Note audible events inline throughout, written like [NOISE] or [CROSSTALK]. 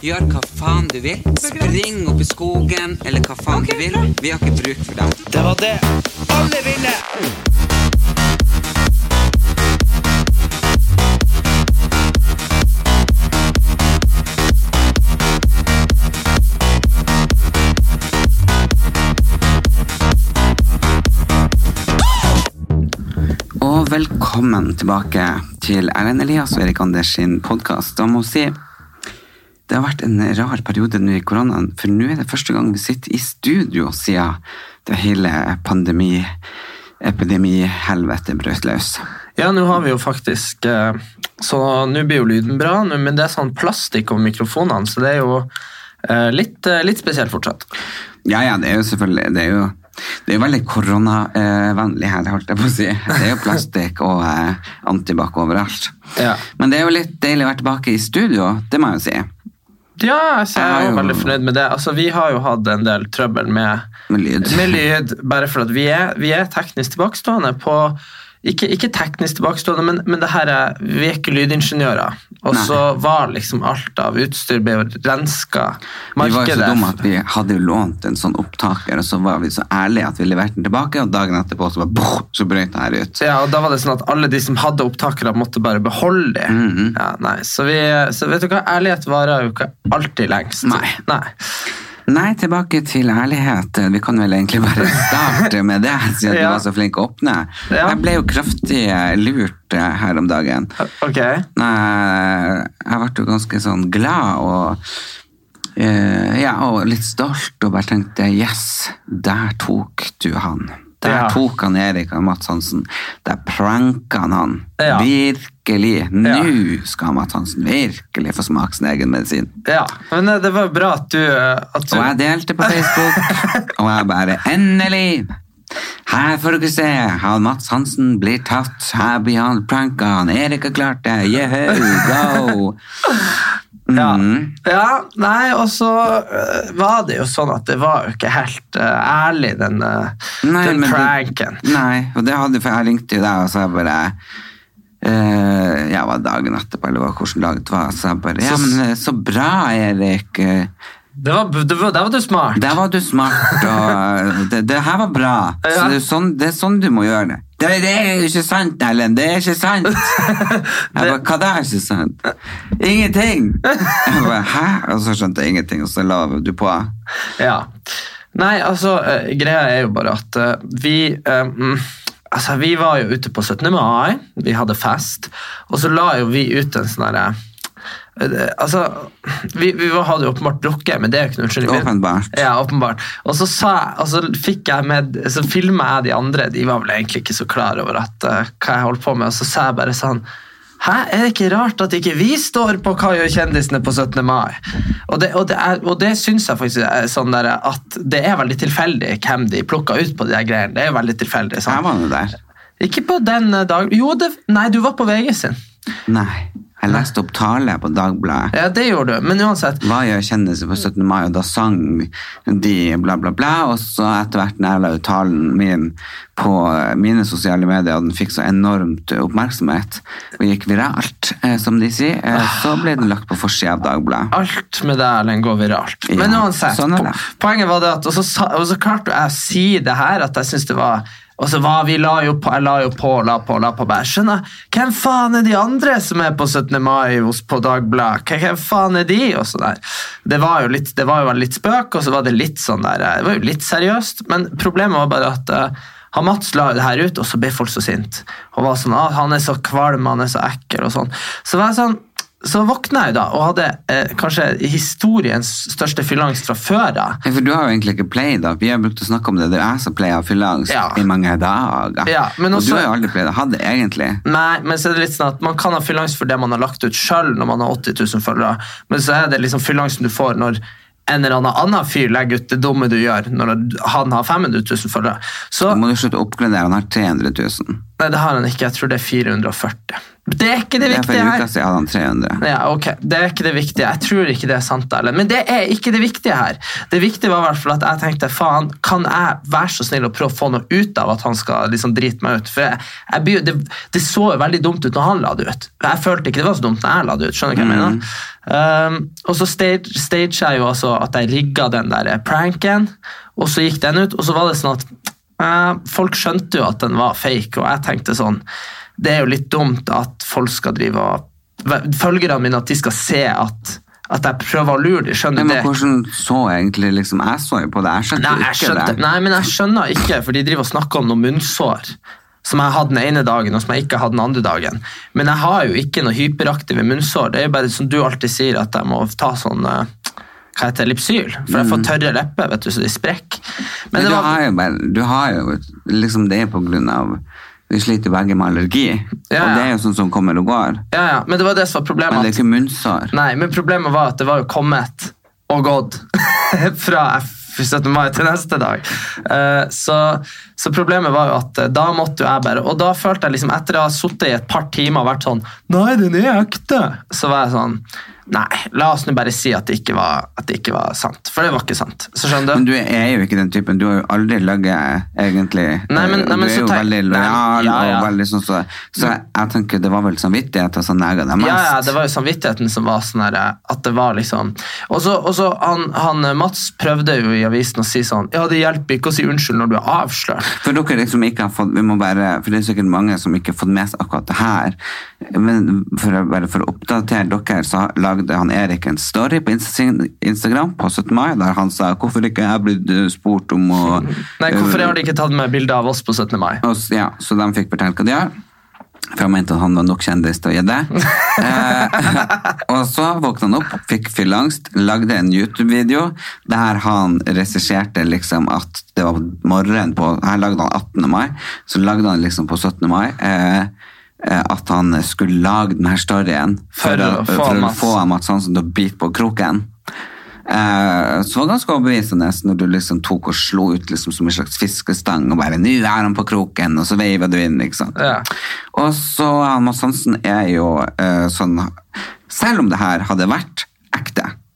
Gjør hva faen du vil. Spring opp i skogen, eller hva faen du vil. Vi har ikke bruk for deg. Det var det alle ville! Og velkommen tilbake til Erlend Elias og Erik Anders sin podkast. Da må jeg si det har vært en rar periode nå i koronaen, for nå er det første gang vi sitter i studio siden det hele pandemi, epidemi-helvete brøt løs. Ja, nå har vi jo faktisk eh, Så nå blir jo lyden bra, men det er sånn plastikk over mikrofonene, så det er jo eh, litt, eh, litt spesielt fortsatt. Ja, ja, det er jo selvfølgelig Det er jo, det er jo veldig koronavennlig her, holdt jeg på å si. Det er jo plastikk og antibac overalt. Ja. Men det er jo litt deilig å være tilbake i studio, det må jeg jo si. Ja, altså, jeg er jo jo- veldig fornøyd med det. Altså, vi har jo hatt en del trøbbel med, Med lyd. med lyd, bare for at vi er, vi er teknisk tilbakestående på ikke, ikke teknisk tilbakestående, men, men det her er, vi er ikke lydingeniører. Og så var liksom alt av utstyr ble renska. Vi var jo så dumme at vi hadde jo lånt en sånn opptaker, og så var vi så ærlige at vi leverte den tilbake, og dagen etterpå så, bare, boh, så brøt det her ut. Ja, og da var det sånn at alle de som hadde opptakere, måtte bare beholde de. -hmm. ja, nei, så, vi, så vet du hva, ærlighet varer jo ikke alltid lengst. Nei. nei. Nei, tilbake til ærlighet. Vi kan vel egentlig bare [LAUGHS] starte med det, siden du var så flink å åpne. Ja. Jeg ble jo kraftig lurt eh, her om dagen. Ok. Jeg ble jo ganske sånn glad og, eh, ja, og litt stolt og bare tenkte yes, der tok du han. Der Ja. tok han Erik og Mats Hansen. Der pranka han han. Ja. Virkelig. Nå skal Mats Hansen virkelig få smake sin egen medisin. Ja, men eh, det var bra at du, eh, at du Og jeg delte på Facebook, [LAUGHS] og jeg bare Endelig! Her får dere se. Han Mats Hansen blir tatt. Her blir han pranka. Han Erik har klart det. Yeho, go! [LAUGHS] ja. Mm. ja, nei, og så eh, var det jo sånn at det var jo ikke helt uh, ærlig, den, uh, Nei, den pranken. det-. Nei, og det hadde, for jeg ringte jo deg, og så jeg bare uh, Ja, var dagen etterpå, eller hvordan dag det var? Så jeg bare Ja, men så bra, Erik. Det var, det var, der var du smart. Der var du smart, og det, det her var bra. Så det er, sånn, det er sånn du må gjøre det. Det, det er jo ikke sant, Ellen. Det er ikke sant. [LAUGHS] Jeg bare, Hva da er ikke sant? Ingenting. Jeg bare, Hæ? Og så skjønte jeg ingenting, og så la du på. Ja. Nei, altså, eh, greia er jo bare at eh, vi mm, Altså, vi var jo ute på 17. mai, vi hadde fest, og så la jo vi ut en sånn herre Altså, vi, vi hadde jo åpenbart drukket, men det er jo ikke noe unnskyldning. Åpenbart. Ja, åpenbart. Og så, sa og så fikk jeg med, så filma jeg de andre, de var vel egentlig ikke så klar over at, uh, hva jeg holdt på med, og så sa jeg bare sånn Hæ, er det ikke rart at ikke vi står på Hva gjør kjendisene på 17. mai? Og det, og det, er, og det syns jeg faktisk er sånn der at det er veldig tilfeldig hvem de plukka ut på de greiene. Det er veldig tilfeldig. Jeg Sånn. var nå der. Ikke på den eh, dagen Jo, det, nei, du var på VG sin. Nei. Jeg leste opp tale på Dagbladet. Ja, det gjorde du. Men uansett. Hva gjør kjendiser på 17. mai? Og da sang de bla, bla, bla. Og så etter hvert når jeg la ut talen min på mine sosiale medier, og den fikk så enormt oppmerksomhet og gikk viralt, eh, som de sier, eh, så ble den lagt på forsida av Dagbladet. Alt med deg Erlend, går viralt. Ja, Men uansett, sånn er det. poenget var det at Og så, og så klarte jeg å si det her, at jeg syns det var og så var vi la jo på, Jeg la jo på la på la på. Bare, skjønner, Hvem faen er de andre som er på 17. mai på Dagbladet? Hvem- faen er de? Og sånn der. Det var jo litt, det var jo litt spøk, og så var det litt sånn der, det var jo litt seriøst. Men problemet var bare at uh, han Mats la det her ut, og så ble folk så sinte. Og var sånn, ah, Han er så kvalm, han er så ekkel og sånn. Så var jeg sånn, så våkna jeg da og hadde eh, kanskje historiens største fylleangst fra før av. Ja, For du har jo egentlig ikke pleid da. Vi har brukt å snakke om det. Det er jeg som pleier å fylleangst Ja. i mange dager. Ja, men Og du har jo aldri pleid å Hadde egentlig. Nei, men så er det litt sånn at Man kan ha fylleangst for det man har lagt ut sjøl når man har 80 000 følgere, men så er det liksom fylleangsten du får når en eller annen annen fyr legger ut det dumme du gjør når han har 500 000 følgere. Så Da må du slutte å oppgradere. Han har 300 000. Nei, det har han ikke. Jeg tror det er 440. Det er ikke det viktige her. uke siden hadde han 300. Ja, ok. Det er ikke det viktige. Jeg tror ikke det er sant, Erlend. Men det er ikke det viktige her. Det viktige var i hvert fall at jeg tenkte faen, kan jeg være så snill å prøve å få noe ut av at han skal liksom drite meg ut? For jeg, jeg, det, det så veldig dumt ut når han la det ut. Jeg følte ikke det var så dumt når jeg la det ut. skjønner du hva jeg mener? Um, og så stage, stage jeg jo altså at jeg rigga den der pranken, og så gikk den ut, og så var det sånn at folk skjønte jo at den var fake, og jeg tenkte sånn det er jo litt dumt at folk skal drive og Følgerne mine at de skal se at, at jeg prøver å lure dem. Skjønner du men det? hvordan så egentlig liksom Jeg så jo på det, jeg skjønte Nei, jeg ikke skjønte, det. nei, men jeg skjønner ikke, for de driver og snakker om noen munnsår. Som jeg hadde den ene dagen, og som jeg ikke hadde den andre dagen. Men jeg har jo ikke noe hyperaktive munnsår. Det er jo bare som du alltid sier, at jeg må ta sånn eh, hva heter det, Lipsyl. For jeg får tørre lepper, vet du, så de sprekker. Men Men det du, var, har jo bare, du har jo liksom Det er på grunn av Vi sliter begge med allergi, Ja, og det er jo sånn som kommer og går. ja, ja, men det var det som var problemet. Men det er ikke munnsår. Nei, men problemet var at det var jo kommet og gått [LAUGHS] fra 17. mai til neste dag. Uh, så, så problemet var jo at eh, da måtte jo jeg bare Og da følte jeg liksom, etter å ha sittet i et par timer og vært sånn Nei, den er ekte! Så var jeg sånn Nei, la oss nå bare si at det var, at det ikke var sant. For det var ikke sant. Så skjønner Men du? du er jo ikke den typen. Du har jo aldri løyet, egentlig. Nei, men- nei, men du er jo tenk- veldig lojal. ja, ja. og veldig sånn så, så jeg, jeg tenker det var vel samvittigheten som nega deg mest. Ja, ja, det var jo samvittigheten som var sånn her, at det var liksom Og så, han, han Mats prøvde jo i avisen å si sånn Ja, det hjelper ikke å si unnskyld når du er avslørt. For dere liksom ikke har fått, vi må bare, for det er sikkert mange som ikke har fått med seg akkurat det her, men for, bare for å oppdatere dere, så lagde han Erik en story på Instagram på 17. mai, der han sa, hvorfor ikke jeg blitt eh, spurt om å... [LAUGHS] Nei, hvorfor har de ikke tatt med bilde av oss på 17. mai? Og, ja, så de fikk fortelle hva de gjør. For jeg mente at han var nok kjendis til å gi det. [LAUGHS] Eh, [LAUGHS] og så våkna han opp, fikk fylleangst, lagde en YouTube-video der han regisserte liksom at det var morgenen på Her lagde han 18. mai, så lagde han liksom på 17. mai eh, at han skulle lage denne storyen for, å for å få Mats Hansen til å bite på kroken. Uh, så det ganske overbevisende når du liksom tok og slo ut liksom som en slags fiskestang og bare 'Nå er han på kroken', og så veiva du inn. sant? Ja. Og så Mads Hansen er jo uh, sånn Selv om det her hadde vært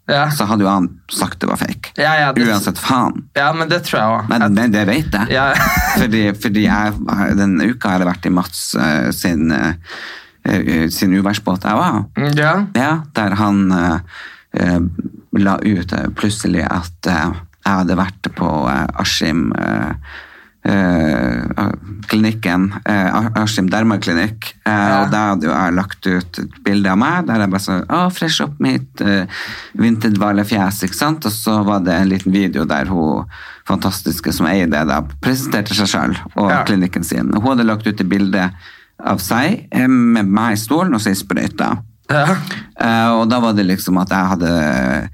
Ja. så hadde jo han sagt det var fake. Ja, ja, det- Uansett faen. Ja, men det tror jeg også. Men men det vet jeg. Ja. [LAUGHS] fordi fordi jeg, den uka har jeg vært i Mats uh, sin, eh, sin uværsbåt jeg var. Ja. Ja, der han eh, la ut plutselig at jeg hadde vært på Askim eh, klinikken, eh, Askim dermaklinikk, eh, Ja. og da hadde jo jeg lagt ut et bilde av meg, der jeg bare sa, å, fresh opp mitt eh, vinterdvalefjes, ikke sant? Og så var det en liten video der hun fantastiske som eier det da, presenterte seg selv og Ja. klinikken sin. Og Hun hadde lagt ut et bilde av seg eh, med meg i stolen og så i sprøyta. ja. Eh, og da var det liksom at jeg hadde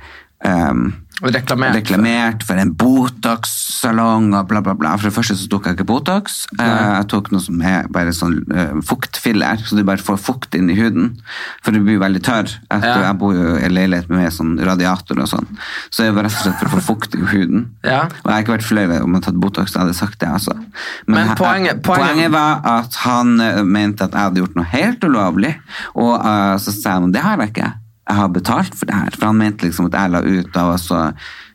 um, Reklamert. reklamert for en Botox-salong og bla, bla, bla. For det første så tok jeg ikke Botox. Eh, jeg tok noe som er bare sånn eh, fuktfiller, så du bare får fukt inn i huden. For du blir veldig tørr. Jeg, Ja. jeg bor jo i leilighet med sånn radiator og sånn. Så det var rett og slett for å få fukt i huden. Ja. Og jeg har ikke vært flau om jeg hadde tatt Botox, jeg hadde sagt det, altså. Men Men poenget- poenget- poenget var at han eh, mente at jeg hadde gjort noe helt ulovlig, og uh, så sa jeg at det har jeg ikke. Jeg har betalt for det her. For han mente liksom at jeg la ut av var så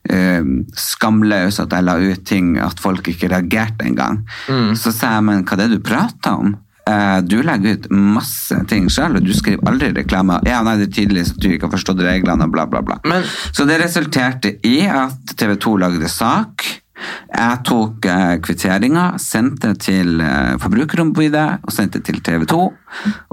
eh, skamløs at jeg la ut ting at folk ikke reagerte engang. Så sa jeg men hva er det du prater om? Uh, du legger ut masse ting sjøl, og du skriver aldri reklame. Ja, nei, det er tydelig at du ikke har forstått reglene, og bla, bla, bla. Men- Så det resulterte i at TV 2 lagde sak. Jeg tok eh, kvitteringa, sendte til eh, Forbrukerombudet og sendte til TV 2.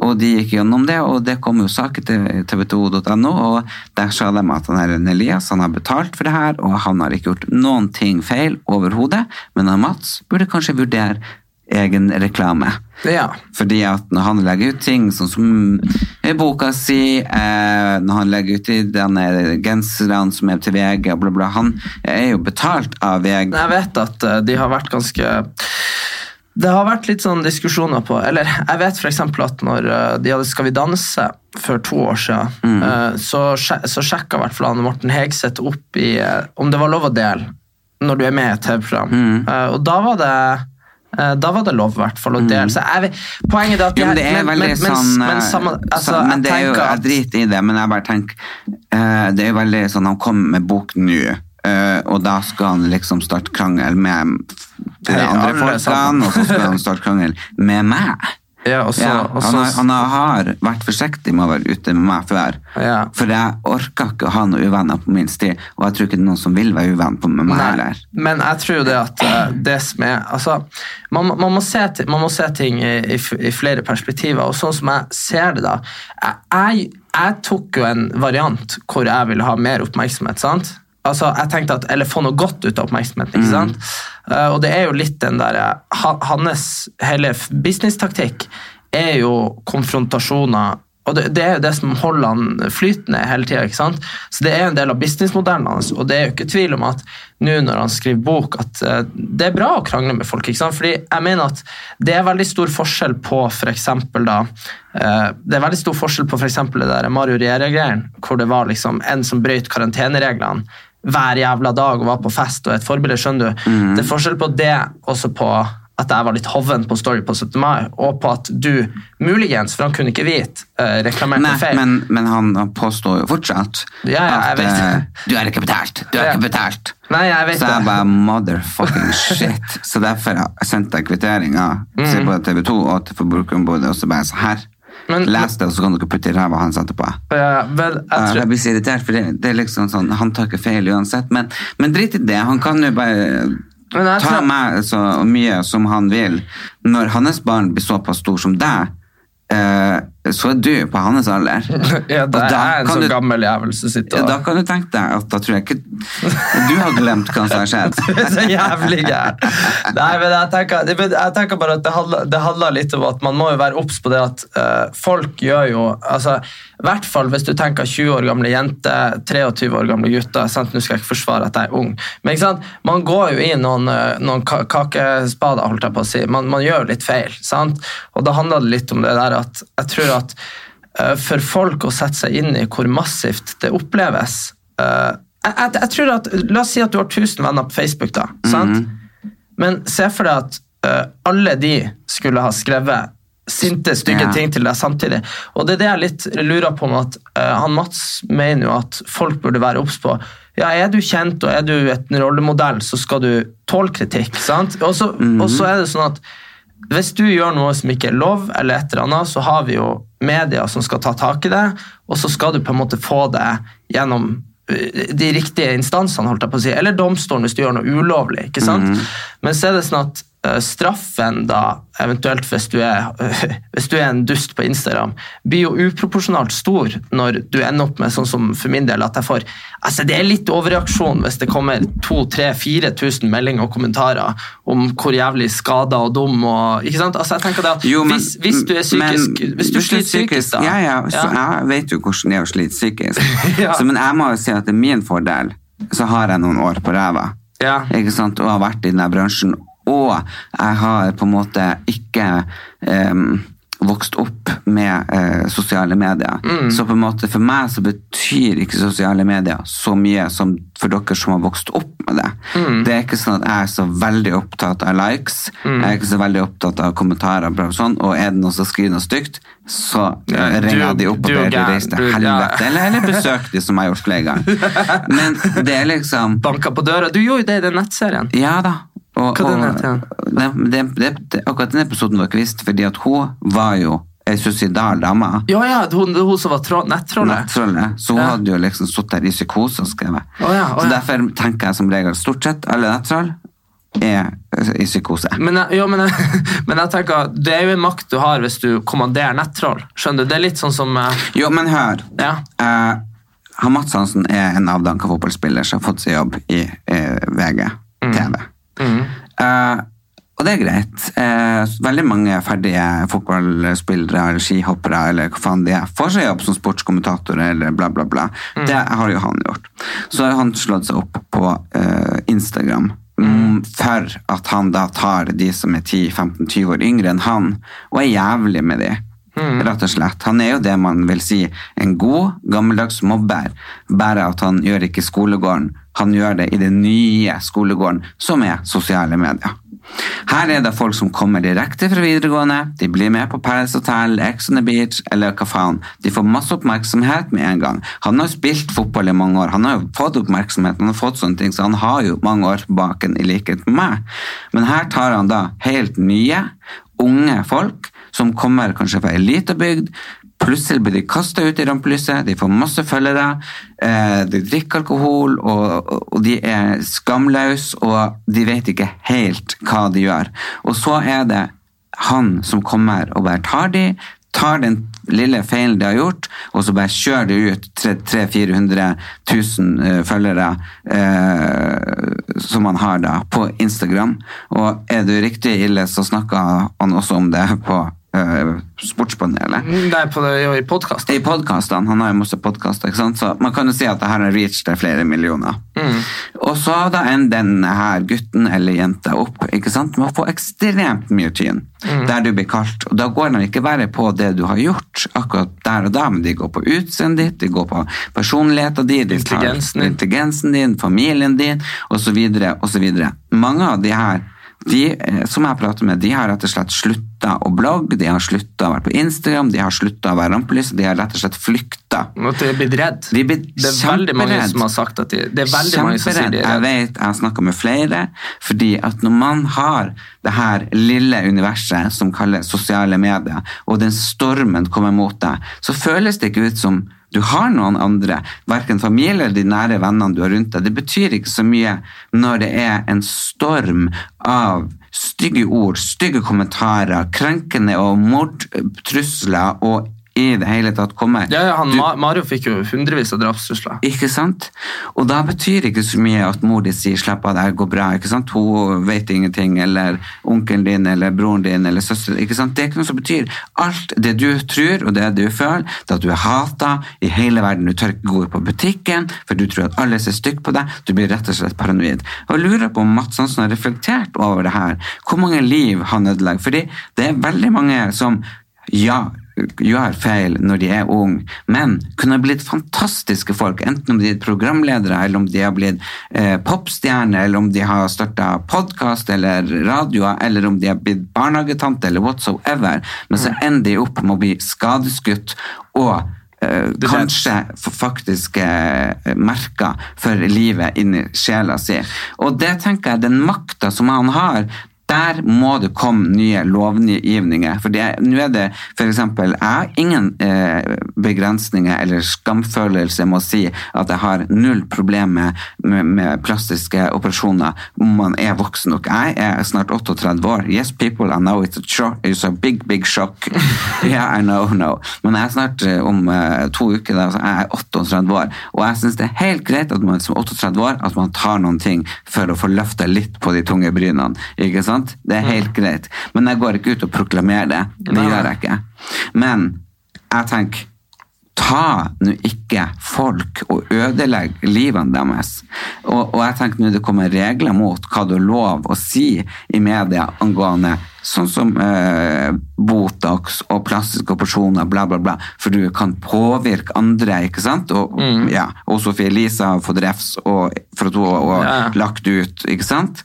Og de gikk gjennom det, og det kom jo saker til tv2.no, og der sa de at han Elias han har betalt for det her, og han har ikke gjort noen ting feil overhodet, men Mats burde kanskje vurdere egen reklame. Ja. Fordi at når han legger ut ting sånn som i boka si, eh, når han legger ut i denne genserne som er til VG, bla bla, han er jo betalt av VG. Jeg vet at eh, de har vært ganske Det har vært litt sånn diskusjoner på Eller jeg vet f.eks. at når eh, de hadde Skal vi danse for to år siden, mm. så, så sjekka i hvert fall Morten Hegseth opp i eh, om det var lov å dele når du er med i et TV-program. Mm. Og da var det Eh, Da var det lov, i hvert fall, å dele. Så jeg, poenget er at Mm. Jo, men det jeg- er men- veldig men- men- sånn men eh, samme- altså, så, Men jeg det er jo, jeg driter i det, men jeg bare tenker uh, Det er jo veldig sånn Han kommer med bok nå, uh, og da skal han liksom starte krangel med de andre folkene, og så skal han starte krangel med meg. Ja, også, Ja, også, han, har, han har vært forsiktig med å være ute med meg før. Ja. For jeg orker ikke å ha noen uvenner på min sti, og jeg tror ikke det er noen som vil være uvenn på med meg Nei, heller. men jeg tror jo det at eh, det som er altså, man, man, må se, man må se ting i, i, i flere perspektiver, og sånn som jeg ser det da Jeg, jeg, jeg tok jo en variant hvor jeg ville ha mer oppmerksomhet, sant? Altså, jeg tenkte at, Eller få noe godt ut av oppmerksomheten. ikke sant? Eh, og det er jo litt den der eh, Hans hele businesstaktikk er jo konfrontasjoner og det, det er jo det som holder han flytende hele tida. Så det er en del av businessmodellen hans, og det er jo ikke tvil om at nå når han skriver bok, at uh, det er bra å krangle med folk. ikke sant? Fordi jeg mener at det er veldig stor forskjell på for eksempel da Det er veldig stor forskjell på for eksempel det der Mario Riera-greien, hvor det var liksom en som brøt karantenereglene hver jævla dag og var på fest og et forbilde, skjønner du. Det er forskjell på det også på at jeg var litt hoven på Story på 17. mai, og på at du muligens, for han kunne ikke vite, uh, reklamerte Nei, feil. men, men han påstår jo fortsatt Ja, ja, at uh, du er ikke betalt. Du er Ja. ikke betalt. Nei, jeg vet Så jeg det. bare motherfucking shit. [LAUGHS] Så derfor sendte jeg kvitteringa til TV 2 og til Forbrukerombudet, og så bare så her. Men- Les det, og så kan dere putte i ræva hans etterpå. Ja, vel, jeg Jeg tror, blir så irritert, for det, det er liksom sånn, han tar ikke feil uansett. Men, men drit i det, han kan jo bare Men jeg ta tror- meg så mye som han vil. Når hans barn blir såpass stor som deg, eh, så er du på hans alder. [LAUGHS] ja, det er en så sånn du- gammel jævel som sitter Ja, da kan du tenke deg at da tror jeg ikke Du har glemt hva som har skjedd. [LAUGHS] Du er så jævlig gæren. Nei, men jeg tenker, jeg- tenker bare at det handler, det handler litt om at man må jo være obs på det at uh, folk gjør jo altså, I hvert fall hvis du tenker 20 år gamle jenter, 23 år gamle gutter. Sant? Nå skal jeg ikke forsvare at jeg er ung, men ikke sant? man går jo i noen, eh, noen kakespader, holdt jeg på å si. Man, man gjør litt feil. Sant? Og da handler det litt om det der at jeg tror at eh, for folk å sette seg inn i hvor massivt det oppleves eh, jeg, jeg, jeg tror at, La oss si at du har 1000 venner på Facebook. da, sant? Men se for deg at uh, alle de skulle ha skrevet sinte, stygge Ja. ting til deg samtidig. Og det er det jeg litt lurer på med at uh, han Mats mener jo at folk burde være obs på. Ja, Er du kjent og er du et rollemodell, så skal du tåle kritikk. sant? Og så, og så er det sånn at hvis du gjør noe som ikke er lov, eller et eller annet, så har vi jo media som skal ta tak i det, og så skal du på en måte få det gjennom eh, de riktige instansene, holdt jeg på å si, eller domstolen hvis du gjør noe ulovlig. ikke sant? Men så er det sånn at straffen, da, eventuelt hvis du, er, [LAUGHS] hvis du er en dust på Instagram, blir jo uproporsjonalt stor når du ender opp med sånn som for min del at jeg får altså Det er litt overreaksjon hvis det kommer 2000-4000 meldinger og kommentarer om hvor jævlig skada og dum og ikke sant? Altså jeg tenker det at Jo, men- hvis, hvis du er psykisk men Hvis du hvis sliter psykisk, da Ja, ja, så ja. jeg vet jo hvordan det er å slite psykisk. [LAUGHS] Ja. så, men jeg må jo si at det er min fordel, så har jeg noen år på ræva. Ja. Ikke sant? Og har vært i denne bransjen. Og jeg har på en måte ikke um, vokst opp med eh, sosiale medier. Mm. Så på en måte for meg så betyr ikke sosiale medier så mye som for dere som har vokst opp med det. Mm. Det er ikke sånn at jeg er så veldig opptatt av likes. Jeg er ikke så veldig opptatt av kommentarer. bla, Sånn, og er det noen som skriver noe stygt, så Ja, eh, ringer jeg de opp og er ber de reise til helvete. Eller, eller besøk de, som jeg har gjort flere ganger. [LAUGHS] Men det er liksom Banka på døra. Du gjorde jo det i den nettserien. ja da. Og, Hva den heter den? det, det, akkurat den episoden var ikke visst, fordi at hun var jo ei suicidal dame. Ja, ja, hun, hun som var nettrollet. Nettrollet. Så hun Ja. hadde jo liksom sittet der i psykose og skrevet. Oh, ja, oh, Så derfor tenker jeg som regel stort sett alle nettroll er i psykose. Men, jeg, jo, men, jeg, [LAUGHS] men jeg tenker, det er jo en makt du har hvis du kommanderer nettroll. Skjønner du? Det er litt sånn som uh... Jo, men hør. Ja. Uh, han Mats Hansen er en avdanka fotballspiller som har fått seg jobb i uh, VG TV. Eh, og det er greit. Eh, veldig mange ferdige fotballspillere eller skihoppere eller hva faen de er, får seg jobb som sportskommentator eller bla, bla, bla. Det har jo han gjort. Så har han slått seg opp på eh, Instagram. mm, For at han da tar de som er 10-15-20 år yngre enn han, og er jævlig med de. Rett og slett. Han er jo det man vil si en god, gammeldags mobber, bare at han gjør ikke skolegården. Han gjør det i den nye skolegården, som er sosiale medier. Her er det folk som kommer direkte fra videregående, de blir med på Paris Hotel, Ex on the Beach eller hva faen. De får masse oppmerksomhet med en gang. Han har spilt fotball i mange år, han har jo fått oppmerksomhet, han har fått sånne ting, så han har jo mange år baken i likhet med meg. Men her tar han da helt nye, unge folk som kommer kanskje fra ei lita bygd, Plutselig blir de kasta ut i rampelyset, de får masse følgere, eh, de drikker alkohol, og, de er skamløse, og de vet ikke helt hva de gjør. Og så er det han som kommer og bare tar de, tar den lille feilen de har gjort, og så bare kjører de ut 300 000-400 000 følgere eh, som han har da på Instagram. Og er du riktig ille, så snakker han også om det på uh, Sportspanelet. Nei, på det, i podkastene. I podkastene. Han har jo masse podkaster, så man kan jo si at det her har reached flere millioner. Mm. Og så da ender denne her gutten eller jenta opp ikke sant? med å få ekstremt mye tyn Mm. der du blir kalt. Og da går de ikke bare på det du har gjort akkurat der og da, men de går på utseendet ditt, de går på personligheten din, de Intelligensen din. intelligensen din, familien din, osv., osv. Mange av de her de eh, som jeg prater med, de har rett og slett slutta å blogge, de har slutta å være på Instagram, de har slutta å være rampelys, de har rett og slett flykta. De er blitt redd. De er blitt det er veldig mange som har sagt at de Det er veldig mange som sier de er Jeg vet, jeg har snakka med flere, fordi at når man har det her lille universet som kalles sosiale medier, og den stormen kommer mot deg, så føles det ikke ut som du har noen andre, verken familie eller de nære vennene du har rundt deg. Det betyr ikke så mye når det er en storm av stygge ord, stygge kommentarer, krenkende og mordtrusler og i det hele tatt kommer. Ja, ja, han, Du- Mario fikk jo hundrevis av drapstrusler. ikke sant? Og da betyr ikke så mye at mor di sier 'slapp av, det her går bra'. ikke sant? Hun vet ingenting, eller onkelen din, eller broren din, eller søsteren ikke sant? Det er ikke noe som betyr. Alt det du tror, og det du føler, det at du er hata i hele verden. Du tør ikke gå på butikken, for du tror at alle ser stygt på deg. Du blir rett og slett paranoid. Og jeg lurer på om Mats Hansen har reflektert over det her. Hvor mange liv han ødelegger. Fordi det er veldig mange som ja, gjør feil når de er unge, men kunne blitt fantastiske folk, enten om de er programledere, eller om de har blitt eh, popstjerner, eller om de har starta podkast eller radioer, eller om de har blitt barnehagetante, eller whatsoever, men så ender de opp med å bli skadeskutt og eh, kanskje faktisk eh, merka for livet inni sjela si. Og det tenker jeg, den makta som han har, der må det komme nye lovgivninger. For nå er det eksempel, Jeg har ingen eh, begrensninger eller skamfølelse med å si at jeg har null problem med, med, plastiske operasjoner om man er voksen nok. Jeg er snart 38 år. Yes, people, I know it's a, it's a big, big shock. [LAUGHS] yeah, I know, no. Men jeg er snart eh, om eh, to uker, da, jeg er 38 år. Og jeg syns det er helt greit at man som 38 år at man tar noen ting for å få løfta litt på de tunge brynene. Ikke sant? Det er helt greit. Men jeg går ikke ut og proklamerer det. Det Nei. gjør jeg ikke. Men jeg tenker Ta nå ikke folk og ødelegg livene deres. Og, og jeg tenker nå det kommer regler mot hva du har lov å si i media angående sånn som eh, Botox og plastiske operasjoner, bla, bla, bla. For du kan påvirke andre, ikke sant? Og, ja, og Sofie Elise har fått refs og, for at hun har Ja. lagt ut, ikke sant?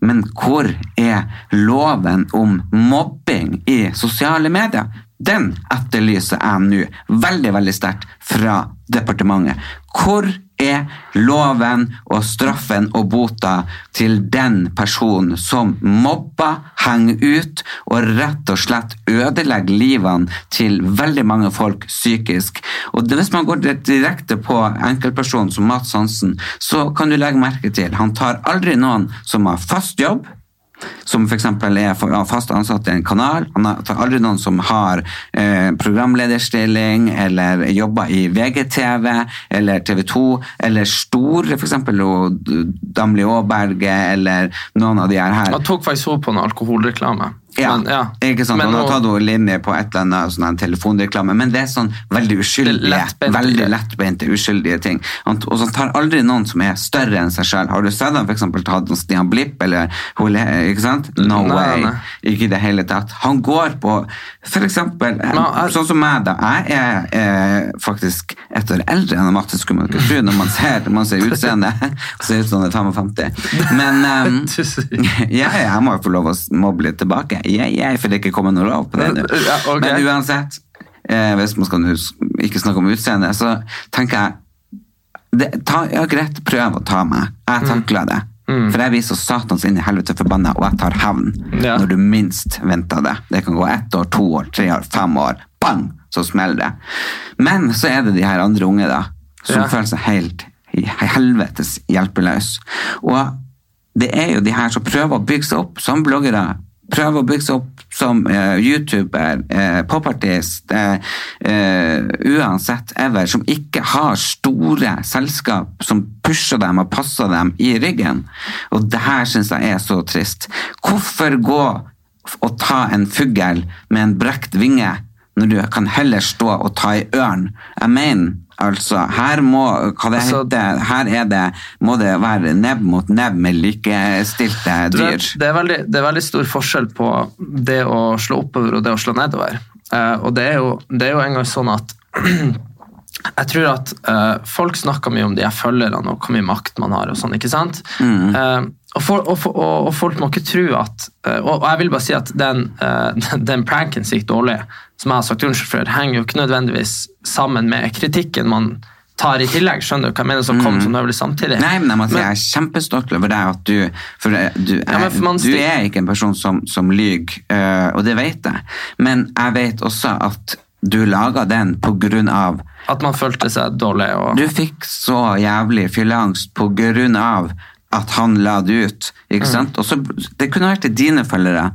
Men hvor er loven om mobbing i sosiale medier? Den etterlyser jeg nå veldig veldig sterkt fra departementet. Hvor er loven og straffen og bota til den personen som mobber, henger ut og rett og slett ødelegger livene til veldig mange folk psykisk? Og Hvis man går direkte på enkeltpersonen som Mats Hansen, så kan du legge merke til han tar aldri noen som har fast jobb, som f.eks. er for- fast ansatt i en kanal. Har aldri noen som har eh, programlederstilling eller jobber i VGTV eller TV 2 eller store, f.eks. Damli Aaberge eller noen av de her. Han tok faktisk henne på en alkoholreklame. Ja, Men, ja. ikke sant? Men Han har tatt henne linje på et eller annet sånn en telefonreklame, men det er sånn veldig uskyldige, Lettbente veldig lettbeinte, uskyldige ting. Han, og så tar aldri noen som er større enn seg selv. Har du sett han tatt en Stian Blipp, eller ikke sant? No Nei, way. nei. Ikke i det hele tatt. Han går på, for eksempel, er- sånn som meg da, jeg er eh, faktisk et år eldre enn Marte, skulle man ikke tro, når man ser, man ser utseendet. [LAUGHS] Ser ut som han er 55. Men [LAUGHS] um, [LAUGHS] ja, jeg må jo få lov å mobbe litt tilbake. Jeg, jeg, det ikke komme noe lov på det. Ja, okay. Men uansett, eh, hvis man skal ikke snakke om utseende, så tenker jeg det, ta, Ja, greit, prøv å ta meg. Jeg takler det. For jeg blir så satans inn i helvete forbanna, og jeg tar hevn Ja. når du minst venter det. Det kan gå ett år, to år, tre år, fem år. Bang! Så smeller det. Men så er det de her andre unge, da, som føler seg helt helvetes hjelpeløs. Og det er jo de her som prøver å bygge seg opp som bloggere. Prøver å bygge seg opp som uh, YouTuber, uh, popartist, uh, eh, uansett ever, som ikke har store selskap som pusher dem og passer dem i ryggen. Og det her syns jeg er så trist. Hvorfor gå og ta en fugl med en brekt vinge når du kan heller stå og ta i ørn? Jeg mener Altså, her må, hva det Altså- heter, her er det, må det være nebb mot nebb med likestilte dyr. vet, det, er veldig, det er veldig stor forskjell på det å slå oppover og det å slå nedover. Uh, og det er, jo, det er jo en gang sånn at [CLEARS THROAT] jeg tror at uh, folk snakker mye om de her følgerne og hvor mye makt man har og sånn, ikke sant? Eh, og, for, og, for, og, og folk må ikke tro at uh, og, jeg vil bare si at den, [LAUGHS] den pranken gikk dårlig, som jeg har sagt unnskyld for, henger jo ikke nødvendigvis sammen med kritikken man tar i tillegg, skjønner du hva jeg mener, som kom som øvrig samtidig. Nei, men jeg må si jeg er kjempestolt over deg at du For du, Ja, for du er ikke en person som, som lyver, eh, og det vet jeg. Men jeg vet også at du laga den på grunn av At man følte seg dårlig. Og, Du fikk så jævlig fylleangst på grunn av at han la det ut. Mm. ikke sant? Og så, Det kunne vært til dine følgere.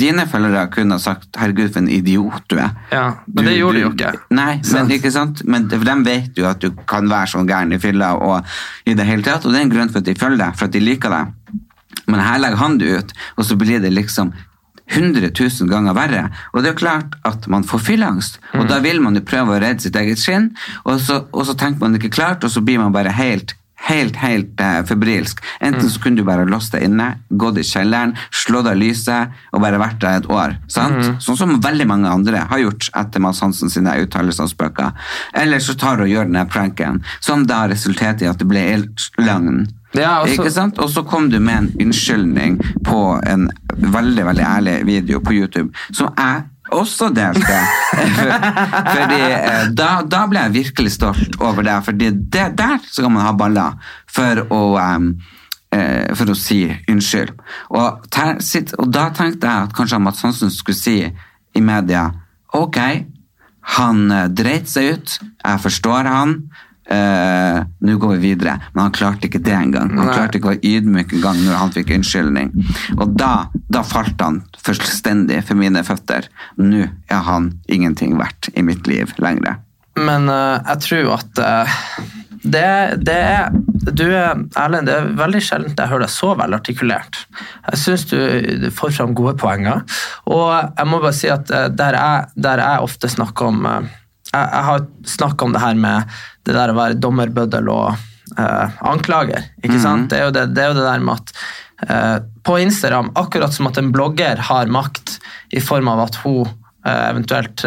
Dine følgere kunne sagt 'herregud, for en idiot du er'. ja, men det Du- gjorde de jo ikke. Nei, men ikke sant? Men de vet jo at du kan være sånn gæren i fylla og i det hele tatt, og det er en grunn for at de følger deg, for at de liker deg. Men her legger han det ut, og så blir det liksom 100 000 ganger verre. Og det er jo klart at man får fylleangst, og Mm. da vil man jo prøve å redde sitt eget skinn, og så, og så tenker man ikke klart, og så blir man bare helt Helt, helt uh, febrilsk. Enten Mm. så kunne du bare låst deg inne, gått i kjelleren, slått av lyset og bare vært der et år. sant? Mm. Sånn som veldig mange andre har gjort etter Mads Hansen sine uttalelser og spøker. Eller så tar du og gjør denne pranken, som da resulterte i at det ble helt løgn. Ja? Og så kom du med en unnskyldning på en veldig veldig ærlig video på YouTube, som jeg også delte. [LAUGHS] fordi eh, da, da ble jeg virkelig stolt over det, fordi det, der skal man ha baller for å eh, for å si unnskyld. Og, ter, sitt, og da tenkte jeg at kanskje Mats Hansen skulle si i media ok, han uh, dreit seg ut, jeg forstår han, eh, nå går vi videre. Men han klarte ikke det engang. Han Nei. klarte ikke å være ydmyk engang når han fikk unnskyldning. Og da, da falt han fullstendig for mine føtter. Nå er han ingenting verdt i mitt liv lenger. Men uh, jeg tror at uh, det, det er Du er Erlend, det er veldig sjelden jeg hører deg så velartikulert. Jeg syns du, får fram gode poenger. Og jeg må bare si at der jeg, der jeg ofte snakker om jeg, jeg har snakka om det her med det der å være dommerbøddel og uh, anklager. ikke sant? Det er, det, det er jo det der med at uh, på Instagram, akkurat som at en blogger har makt i form av at hun eh, eventuelt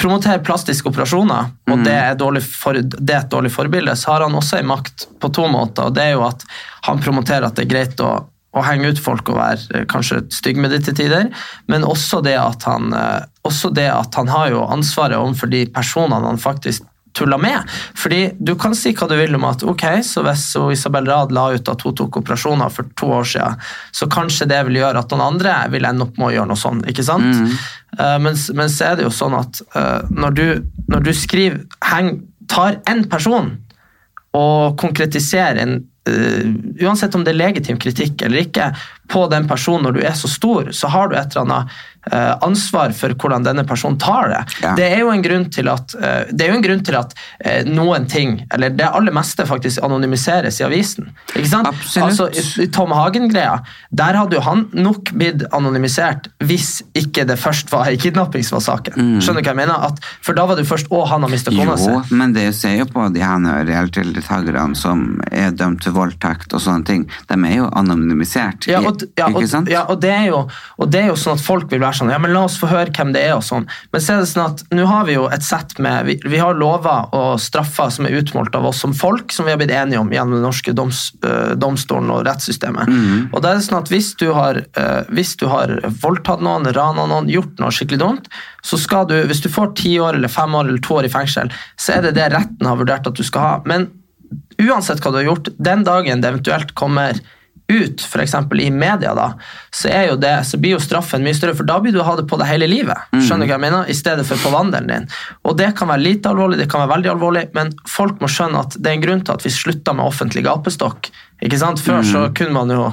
promoterer plastiske operasjoner, og det, er for, det er et dårlig forbilde, så har han også en makt på to måter. og det er jo at Han promoterer at det er greit å, å henge ut folk og være kanskje stygg med det til tider, men også det at han, også det at han har jo ansvaret overfor de personene han faktisk tulla med. Fordi Du kan si hva du vil om at ok, så hvis Isabel Rad la ut at hun tok operasjoner for to år siden, så kanskje det vil gjøre at noen andre vil ende opp med å gjøre noe sånt. ikke sant? Eh, men, mens, men så er det jo sånn at uh, når, du, når du skriver heng, tar én person og konkretiserer en, uh, Uansett om det er legitim kritikk eller ikke, på den personen når du er så stor, så har du et eller annet eh, ansvar for hvordan denne personen tar det. Ja. Det er jo en grunn til at, eh, det jo en grunn til at eh, noen ting, eller det aller meste, faktisk anonymiseres i avisen. Ikke sant? Absolutt. Altså, i- Tom Hagen-greia, der hadde jo han nok blitt anonymisert hvis ikke det først var en kidnapping som var saken. Skjønner du hva jeg mener? At, for da var det jo først å, han har mista kona si. Mm. Jo, men det ser jo på de her reality-deltakerne som er dømt til voldtekt og sånne ting. De er jo anonymisert. Ja, og, ja, og, ja og, det er jo, og det er jo sånn at folk vil være sånn Ja, men la oss få høre hvem det er, og sånn. Men så er det sånn at nå har vi jo et sett med Vi, vi har lover og straffer som er utmålt av oss som folk, som vi har blitt enige om gjennom den norske doms, øh, domstolen og rettssystemet. Mm. Og da er det sånn at hvis du har, øh, hvis du har voldtatt noen, rana noen, gjort noe skikkelig dumt, så skal du, hvis du får ti år eller fem år eller to år i fengsel, så er det det retten har vurdert at du skal ha. Men uansett hva du har gjort, den dagen det eventuelt kommer ut, f.eks. i media, da, så, det, så blir jo straffen mye større, for da blir du ha det på deg hele livet. Skjønner du hva jeg mener? I stedet for på vandelen din. Og det kan være lite alvorlig, det kan være veldig alvorlig, men folk må skjønne at det er en grunn til at vi slutta med offentlig gapestokk. Ikke sant? Før så kunne man jo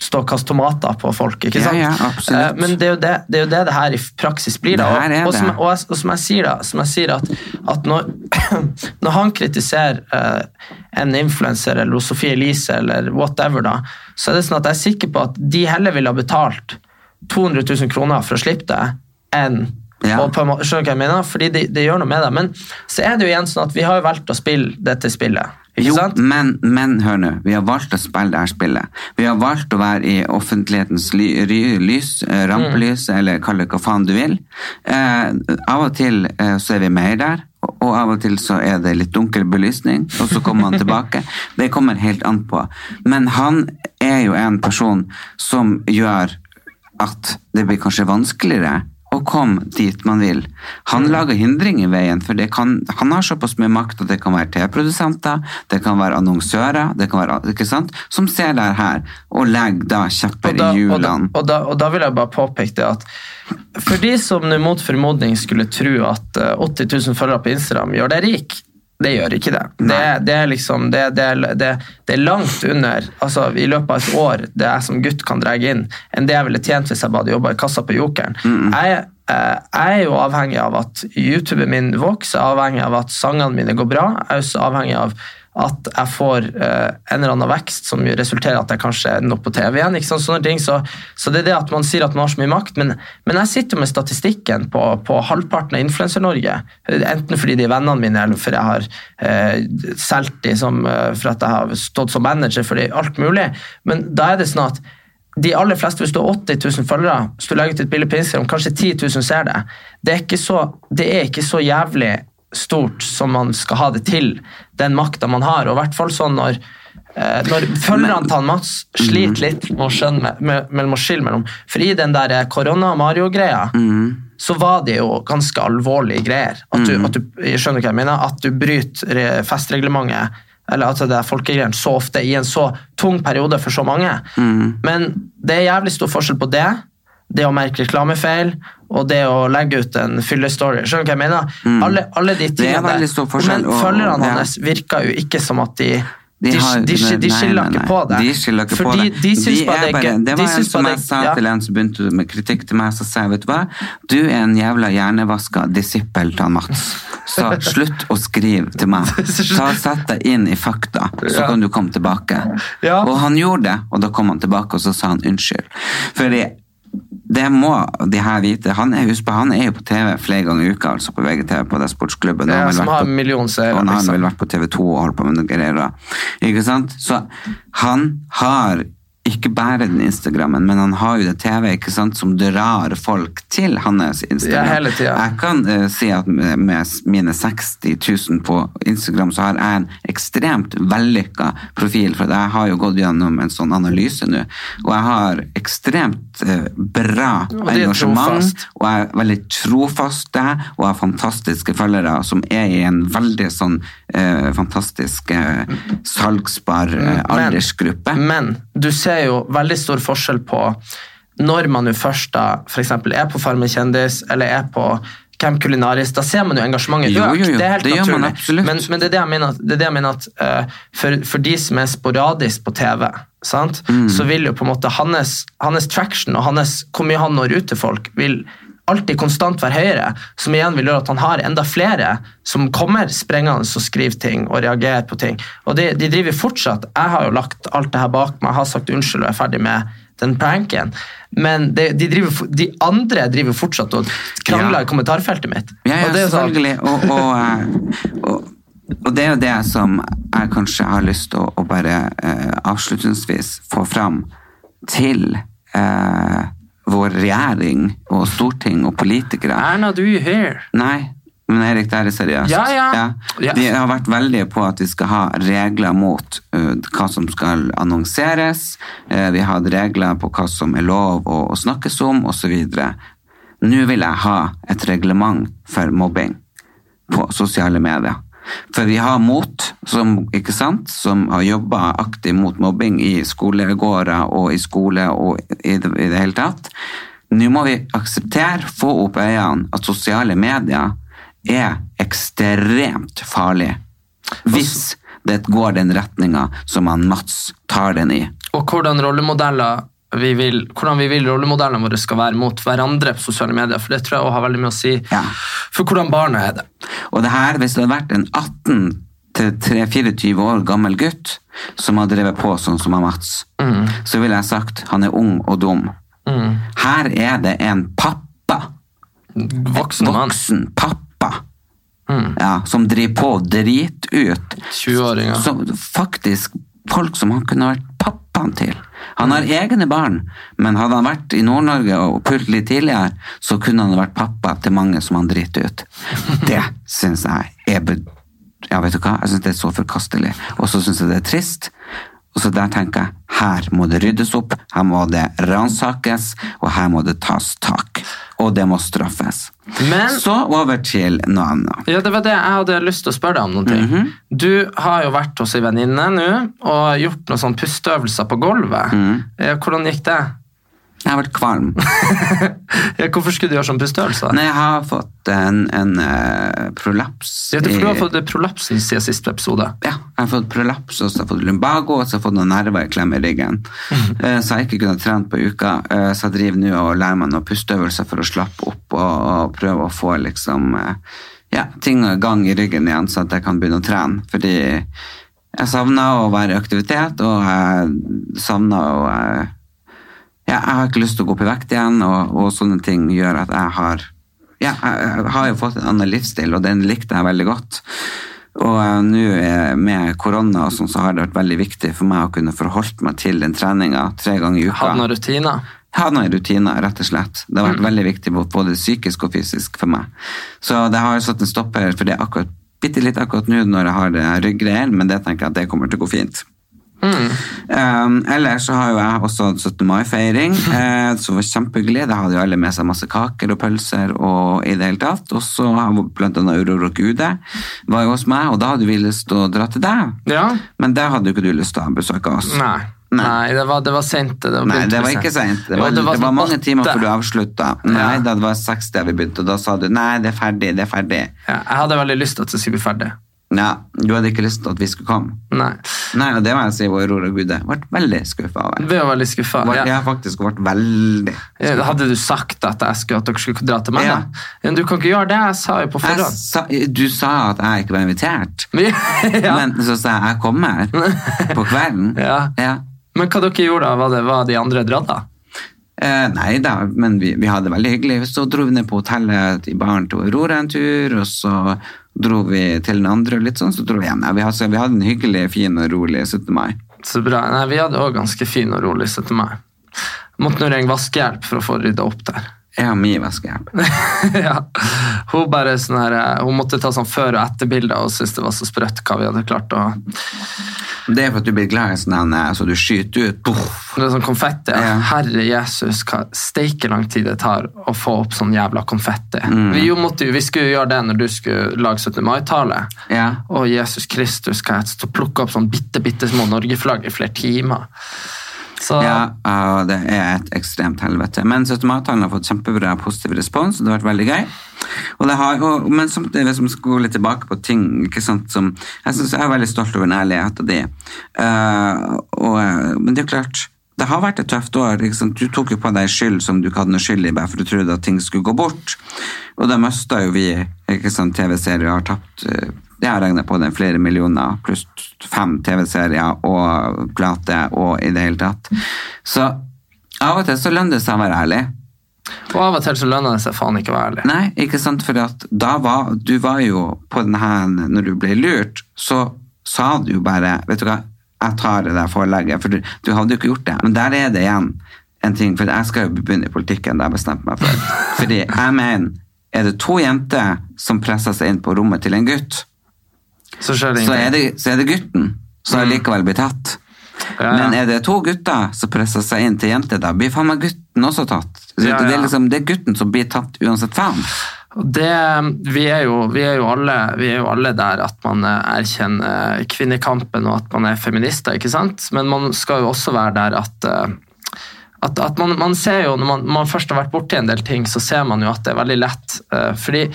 stå og kaste tomater på folk. ikke sant? ja, absolutt. Eh, Men det er, jo det, det er jo det det her i praksis blir. da. Det og, og, som, og, og som jeg sier, da, som jeg sier at, at når, [CLEARS THROAT] når han kritiserer uh, en influenser eller Sofie Elise eller whatever, da, så er det sånn at jeg er sikker på at de heller ville ha betalt 200 000 kroner for å slippe det, enn Ja. og på skjønner du hva jeg mener? Fordi det, de gjør noe med deg. Men så er det jo igjen sånn at vi har valgt å spille dette spillet. Jo, men, men hør nå, vi har valgt å spille det her spillet. Vi har valgt å være i offentlighetens ly, ry, lys, rampelys, rampelys, eller kall det hva faen du vil. Eh, av og til eh, så er vi mer der, og, og av og til så er det litt dunkel belysning, og så kommer han tilbake. [LAUGHS] Det kommer helt an på. Men han er jo en person som gjør at det blir kanskje vanskeligere å komme dit man vil. Han lager hindring i veien, for det kan, han har såpass mye makt at det kan være TV-produsenter, det kan være annonsører, det kan være, ikke sant? som ser det her og legger da kjepper i hjulene. og, da, og da vil jeg bare påpeke det at for de som mot formodning skulle tro at eh, 80 000 følgere på Instagram gjør deg rik, det gjør ikke det. Det, det er liksom, det, det, det, det er langt under altså i løpet av et år det jeg som gutt kan dra inn, enn det jeg ville tjent hvis jeg bare hadde jobba i kassa på Jokeren. Jeg, eh, jeg er jo avhengig av at YouTuben min vokser, er avhengig av at sangene mine går bra. Jeg er også avhengig av at jeg får uh, en eller annen vekst som jo resulterer at jeg kanskje ender opp på TV igjen. ikke sant? Sånne ting. Så, så det er det at man sier at man har så mye makt, men, men jeg sitter jo med statistikken på, på halvparten av Influencer-Norge. Enten fordi de er vennene mine, eller fordi jeg har uh, solgt dem som, uh, for at jeg har stått som manager for dem, alt mulig. Men da er det sånn at de aller fleste, Hvis du har 80 000 følgere, hvis du legger ut et bilde på Instagram, kanskje 10 000 ser det. Det er ikke så, det er ikke så jævlig stort som man skal ha det til, den makta man har. Og i hvert fall sånn når, eh, når følgerne til Mats sliter litt med å skjønne med, å skille mellom For i den der korona-Mario-greia så var det jo ganske alvorlige greier. At du, at du, skjønner hva jeg mener, at du bryter festreglementet eller at det er folkegreiene så ofte i en så tung periode for så mange. Men det er jævlig stor forskjell på det, det å merke reklamefeil, og det å legge ut en fyllestory. Skjønner du hva jeg mener? Alle, alle de tingene der. Men følgerne hans ja. virker jo ikke som at de de, De har- de, de, de skiller ikke på det. De skiller ikke på Fordi det. de syns De bare det er. Det De var en som jeg sa ja. til en som begynte med kritikk til meg, så sa jeg, vet du hva, du er en jævla hjernevaska disippel av Mats. Så slutt å skrive til meg. [LAUGHS] Ta Sett deg inn i fakta, så kan du komme tilbake. Ja. Og han gjorde det, og da kom han tilbake, og så sa han unnskyld. Fordi det må de her vite. Han er, husk han er jo på TV flere ganger i uka, altså på VGTV, på det sportsklubben. Ja, han som har på- en million seere, han har liksom. vel vært på TV 2 og holdt på med noen greier. Ikke sant? Så han har ikke bare den Instagrammen, men han har jo det TV ikke sant, som drar folk til hans Instagram. Ja, hele tiden. Jeg kan uh, si at med mine 60 000 på Instagram, så har jeg en ekstremt vellykka profil, for jeg har jo gått gjennom en sånn analyse nå, og jeg har ekstremt uh, bra engasjement, trofast. og jeg er veldig trofaste, og har fantastiske følgere som er i en veldig sånn uh, fantastisk salgsbar aldersgruppe. Men du ser jo veldig stor forskjell på når man jo først da for eksempel er på Farmen kjendis, eller er på Camp Culinaris, da ser man jo engasjementet Jo, jo, jo, Det er helt det naturlig. Men, men det er det jeg mener at, det er det jeg mener at uh, for, for de som er sporadisk på TV, sant? Mm. så vil jo på en måte hans, hans traction og hans, hvor mye han når ut til folk, vil alltid konstant være høyere, som igjen vil gjøre at han har enda flere som kommer sprengende og skriver ting og reagerer på ting. Og de, de driver fortsatt. Jeg har jo lagt alt det her bak meg, har sagt unnskyld og er ferdig med den pranken. Men de, de, driver, de andre driver fortsatt og krangler Ja. i kommentarfeltet mitt. Ja, ja og det er sånn- selvfølgelig. Og, og, eh, og, og det er jo det som jeg kanskje har lyst til å, å bare eh, avslutningsvis få fram til eh, vår regjering og storting og politikere. Erna, do you hear? Nei, men Erik, det her er seriøst. Ja, ja. Ja. De har vært veldige på at vi skal ha regler mot uh, hva som skal annonseres. Uh, vi har hatt regler på hva som er lov å, å snakkes om, osv. Nå vil jeg ha et reglement for mobbing på sosiale medier. For vi har MOT, som, sant, som har jobba aktivt mot mobbing i skolegårder og i skole og i det, i det hele tatt. Nå må vi akseptere, få opp øynene, at sosiale medier er ekstremt farlig. Hvis det går den retninga som han Mats tar den i. Og hvordan rollemodeller vi vil, hvordan vi vil rollemodellene våre skal være mot hverandre på sosiale medier. For det tror jeg også har veldig mye å si Ja. For hvordan barna er det. Og det her, hvis det hadde vært en 18 3-24 år gammel gutt som har drevet på sånn som han Mats, så ville jeg sagt han er ung og dum. Mm. Her er det en pappa, Voksen mann. voksen pappa, Mm. ja, som driver på drit ut. 20-åringer. Som faktisk folk som han kunne vært pappaen til. Han har egne barn, men hadde han vært i Nord-Norge og pult litt tidligere, så kunne han vært pappa til mange som han driter ut. Det syns jeg er Ja, vet du hva? Jeg syns det er så forkastelig. Og så syns jeg det er trist. Og så der tenker jeg, her må det ryddes opp, her må det ransakes, og her må det tas tak. Og det må straffes. Men Så over til noe annet. ja, det var det jeg hadde lyst til å spørre deg om. noen ting. Mhm. Du har jo vært hos ei venninne nå og gjort noen sånne pusteøvelser på gulvet. Mm. Hvordan gikk det? Jeg har vært kvalm. [LAUGHS] Hvorfor skulle du gjøre sånn pusteøvelser? Nei, jeg har fått en, en uh, prolaps. Ja, du, for du har fått prolapsen siden siste episode. ja, jeg har fått prolaps, og så har jeg fått lumbago, og så har jeg fått noen nerver i klem i ryggen. uh, Så jeg ikke kunnet trene på uka, uh, så jeg driver nå og lærer meg noen pusteøvelser for å slappe opp og, og prøve å få liksom ja, ting i gang i ryggen igjen, så at jeg kan begynne å trene. Fordi jeg savner å være i aktivitet, og jeg savner å ja, jeg har ikke lyst til å gå opp i vekt igjen, og, og sånne ting gjør at jeg har ja, jeg, har jo fått en annen livsstil, og den likte jeg veldig godt. Og eh, nå eh, med korona og sånn, så har det vært veldig viktig for meg å kunne forholde meg til den treninga tre ganger i uka. Hadde noen rutiner. Hadde noen rutiner, rett og slett. Det har vært veldig viktig både psykisk og fysisk for meg. Så det har satt en stopper for det akkurat, bitte litt akkurat nå når jeg har det ryggreier, men det tenker jeg at det kommer til å gå fint. Um, ellers så har jo jeg også 17. mai-feiring, [LAUGHS] uh, som var kjempehyggelig. Da hadde jo alle med seg masse kaker og pølser og i det hele tatt. Og så har blant annet Aurora Gude var jo hos meg, og da hadde vi lyst til å dra til deg. Ja? Men der hadde jo ikke du lyst til å besøke oss. Nei. Nei. Nei, det var, det var sent. Det var, Nei, det var ikke seint. Det, det var sånn mange timer før du avslutta. Nei, Ja. da det var seks da vi begynte, og da sa du nei, det er ferdig, det er ferdig. Ja, jeg hadde veldig lyst til at det skulle bli ferdig. Ja, du hadde ikke lyst til at vi skulle komme. Nei. Nei, og det må jeg si, hvor Aurora Gude ble veldig skuffa over. Ble veldig skuffa. Ja. Jeg har faktisk vært veldig skuffet. Hadde du sagt at, jeg skulle, at dere skulle dra til meg? Ja. Men du kan ikke gjøre det, jeg sa jo på forhånd. sa, Du sa at jeg ikke var invitert, [LAUGHS] ja. men så sa jeg jeg kommer [LAUGHS] på kvelden. Ja. Ja. Men hva dere gjorde da? Var det var de andre dratt da? Eh, nei da, men vi, vi hadde det veldig hyggelig. Så dro vi ned på hotellet i baren til Aurora en tur, og så dro vi til den andre, og litt sånn, så dro vi hjem. Ja, vi, hadde, vi hadde en hyggelig, fin og rolig 17. mai. Så bra. Nei, vi hadde òg ganske fin og rolig 17. mai. Måtte nå ringe vaskehjelp for å få rydda opp der. Jeg har mye vaskehjelp. [LAUGHS] ja. Hun bare sånn her, eh, hun måtte ta sånn før- og etterbilder og syntes det var så sprøtt hva vi hadde klart å Det er for at du blir glad i sånn her, så du skyter ut. Puff. Det er sånn konfetti. Ja. Herre Jesus, hva steike lang tid det tar å få opp sånn jævla konfetti. Mm. Vi, jo måtte, vi skulle jo gjøre det når du skulle lage 17. mai-tale. Ja. Å, Jesus Kristus, hva jeg stå og plukke opp sånn bitte, bitte små Norge-flagg i flere timer. Så Ja, og det er et ekstremt helvete. Men 17. mai-talen har fått kjempebra positiv respons, og det har vært veldig gøy. Har, og, men hvis vi skal gå litt tilbake på ting sant, som Jeg synes jeg er veldig stolt over den ærligheten din. Uh, eh, men det er klart det har vært et tøft år. Du tok jo på deg skyld som du ikke hadde noe skyld i, bare for du trodde at ting skulle gå bort. Og da mista jo vi TV-serier har tapt Jeg har regna på det flere millioner, pluss fem TV-serier og plate og i det hele tatt. Så av og til så lønner det seg å være ærlig. Og av og til så lønner det seg faen ikke å være ærlig. Nei, ikke sant, for da var du var jo på den her Når du ble lurt, så sa du jo bare Vet du hva, jeg tar det der forelegget, for du, du hadde jo ikke gjort det. Men der er det igjen en ting, for jeg skal jo begynne i politikken, det har jeg bestemt meg for. [LAUGHS] Fordi jeg mener, er det to jenter som presser seg inn på rommet til en gutt, Så så er det, så er det gutten som likevel blir tatt. Ja, ja. Men er det to gutter som presser seg inn til jenter, da blir faen meg gutten også tatt. Så Ja, Det, er liksom, det er gutten som blir tatt uansett faen. Det, vi, er jo, vi, er alle, vi er jo alle der at man eh, erkjenner kvinnekampen og at man er feminister, ikke sant? Men man skal jo også være der at, eh, at, at man, man ser jo, når man, man først har vært borti en del ting, så ser man jo at det er veldig lett. eh, Fordi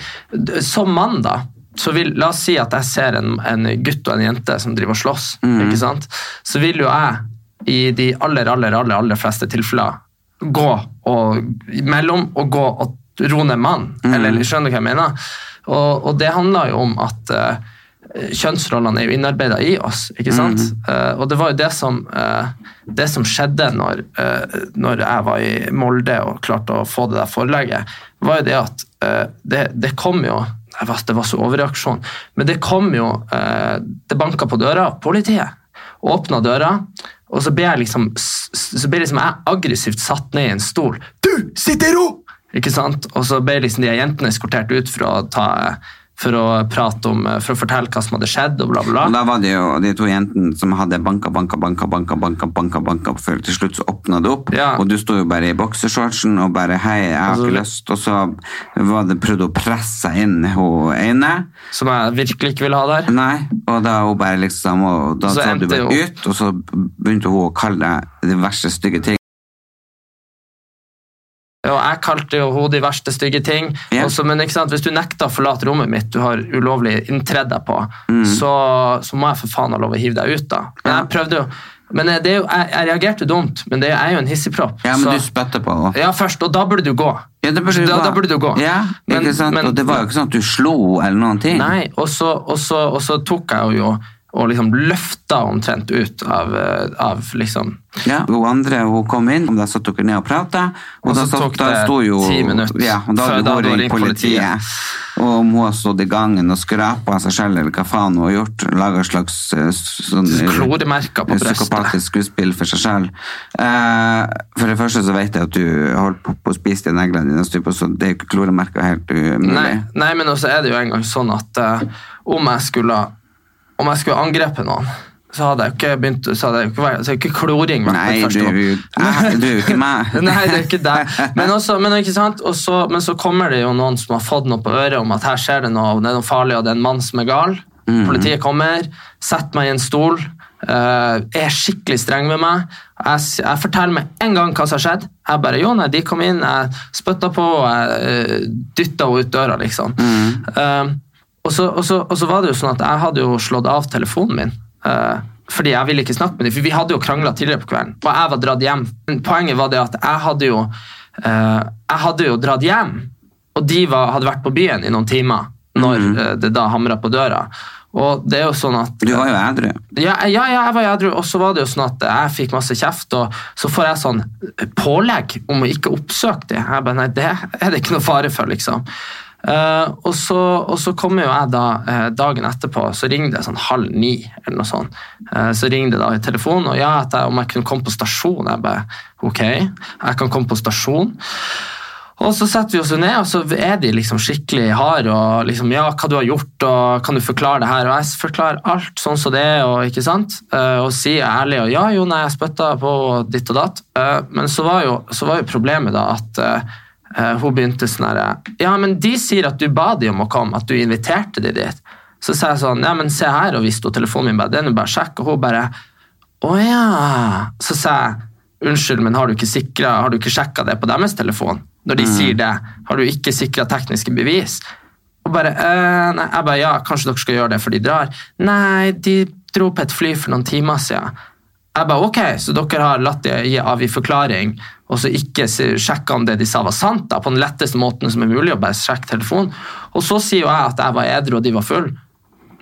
som mann, da, så vil, la oss si at jeg ser en, en gutt og en jente som driver og slåss, ikke sant? så vil jo jeg i de aller, aller, aller, aller fleste tilfeller gå og mellom og gå og ro ned mann. Eller skjønner du hva jeg mener? Og, og det handler jo om at uh, kjønnsrollene er jo innarbeida i oss. ikke sant? Eh, og det var jo det som, uh, det som skjedde når, uh, når jeg var i Molde og klarte å få det der forelegget, var jo det at det, det kom jo vet, Det var så overreaksjon. Men det kom jo eh, Det banka på døra. Politiet åpna døra. Og så ble jeg liksom, så ble liksom jeg aggressivt satt ned i en stol. Du, sitt i ro! Ikke sant? Og så ble liksom de jentene eskortert ut for å, ta, for å prate om, for å fortelle hva som hadde skjedd, og bla, bla. Og da var det jo de to jentene som hadde banka, banka, banka, banka, banka, banka, banka, før til slutt så åpna det opp, Ja. og du sto jo bare i boksershortsen og bare hei, jeg har Altså, ikke lyst, og så var det prøvd å presse inn hun ene. Som jeg virkelig ikke ville ha der. Nei, og da hun bare liksom, og da Så så du bare ut, og så begynte hun å kalle deg de verste stygge ting. Og jeg kalte jo henne de verste stygge ting. Yeah. Også, men hvis du nekter å forlate rommet mitt, du har ulovlig inntredd deg på, så, så må jeg for faen ha lov å hive deg ut, da. Men Mm. Jeg prøvde jo men det er jo, jeg, jeg reagerte dumt, men det er jo en hissigpropp. Ja, men så- du spytter på henne. Ja, først, og da burde du gå. Ja, det burde du da, da burde du gå. Ja, Men- men- og det var jo ikke sånn at du slo eller noen ting. Nei, og så, og så, og så tok jeg jo og liksom løfta omtrent ut av, eh, av liksom Ja, hun andre hun kom inn, og da satt dere ned og prata. Og, Og da, så satt, tok da det sto jo ti minutter Ja, og da før da hun hadde hun ringt ringt politiet. Og om hun har stått i gangen og skrapa seg selv, eller hva faen hun har gjort. Laga et slags eh, sånn kloremerker på brøstet. psykopatisk skuespill for seg selv. Uh, for det første så vet jeg at du holdt på, på å spise de neglene dine, så det er ikke kloremerker helt umulig. Nei, nei men også er det jo en gang sånn at uh, om jeg skulle om jeg skulle angrepe noen, så hadde jeg ikke begynt så hadde jeg ikke, vært- så hadde jeg ikke kloring vært Nei, mitt du, første du er jo ikke [LAUGHS] meg. Nei, det er ikke deg. Men, også, men, ikke sant? Og så, men så kommer det jo noen som har fått noe på øret om at her skjer det noe, det er noe farlig, og det er en mann som er gal. Mm. Politiet kommer, setter meg i en stol, Uh, er skikkelig streng med meg. Jeg, jeg forteller med en gang hva som har skjedd. Jeg bare, jo, nei, de kom inn, jeg spytta på, og jeg uh, dytta henne ut døra, liksom. Mm. Eh, og, så, og, så, og så var det jo sånn at jeg hadde jo slått av telefonen min. Uh, fordi jeg ville ikke snakke med dem, for vi hadde jo krangla tidligere på kvelden. Og jeg var dratt hjem. Men poenget var det at jeg hadde jo, uh, jeg hadde jo dratt hjem, og de var, hadde vært på byen i noen timer når eh, det da hamra på døra. Og det er jo sånn at Du var jo edru. ja, ja, ja, jeg var edru, og så var det jo sånn at jeg fikk masse kjeft, og så får jeg sånn pålegg om å ikke oppsøke det. Jeg bare, nei, det er det ikke noe fare for, liksom. Eh, og, så, og så kommer jo jeg da eh, dagen etterpå, så ringer det sånn halv ni, eller noe sånt. Eh, så ringer det da i telefonen, og ja, jeg, om jeg kunne komme på stasjon. Jeg bare, ok, jeg kan komme på stasjon. Og så setter vi oss ned, og så er de liksom skikkelig harde. og liksom, ja, hva du har gjort, og kan du forklare det her? Og jeg forklarer alt sånn som det er, og ikke sant? Og sier ærlig og ja, jo, nei, jeg spytta på ditt og datt. Men så var, jo, så var jo problemet da at hun begynte sånn herre Ja, men de sier at du ba de om å komme, at du inviterte de dit. Så sa jeg sånn, ja, men se her, og viste hun telefonen min, bare, det er nå bare sjekk, og hun bare å ja. Så sa jeg unnskyld, men har du ikke sikret, har du ikke sjekka det på deres telefon? når de sier det. Har du ikke sikra tekniske bevis? Og bare, «Øh, nei, jeg bare, ja, kanskje dere skal gjøre det, for de drar. Nei, de dro på et fly for noen timer siden. Jeg bare, ok, så dere har latt dem gi avgi forklaring, og så ikke sjekke om det de sa var sant, da, på den letteste måten som er mulig, og bare sjekke telefonen. Og så sier jo jeg at jeg var edru, og de var full.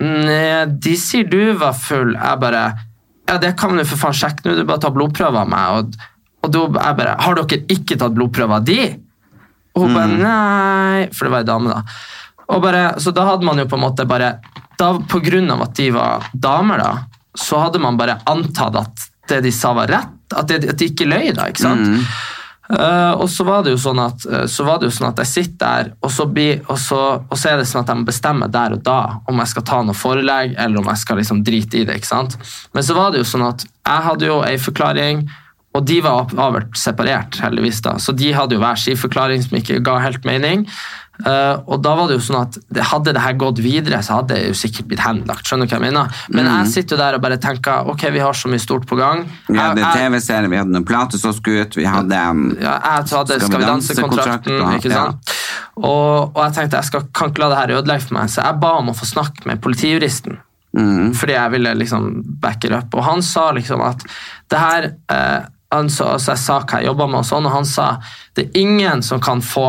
Nei, de sier du var full. Jeg bare, ja, det kan du for faen sjekke nå, du bare tar blodprøver av meg. Og, og da jeg bare, har dere ikke tatt blodprøver av de? Og hun bare nei, for det var ei dame, da. Og bare, så da hadde man jo på en måte bare da, På grunn av at de var damer, da, så hadde man bare antatt at det de sa, var rett. At, det, at de ikke løy, da. ikke sant? Eh, og så var det jo sånn at, eh, så var det jo sånn at jeg sitter der, og så, blir, og, så, og så er det sånn at jeg må bestemme der og da om jeg skal ta noe forelegg, eller om jeg skal liksom drite i det. ikke sant? Men så var det jo sånn at jeg hadde jo ei forklaring, og de var av- avhørt separert, heldigvis. da, Så de hadde jo hver sin forklaring som ikke ga helt mening. Eh, og da var det jo sånn at det, Hadde det her gått videre, så hadde det jo sikkert blitt henlagt. skjønner du hva jeg mener? Men jeg sitter jo der og bare tenker ok, vi har så mye stort på gang. Vi hadde TV-serie, vi hadde noen plater som skulle ut, vi hadde ja, hadde Skal vi danse-kontrakten. og- ikke ja. sant? Og, og jeg tenkte jeg skal, kan ikke la det her ødelegge for meg, så jeg ba om å få snakke med politijuristen. mm, Fordi jeg ville liksom backe opp. Og han sa liksom at det her uh, sa, altså Jeg sa hva jeg jobba med, og sånn, og han sa det er ingen som kan få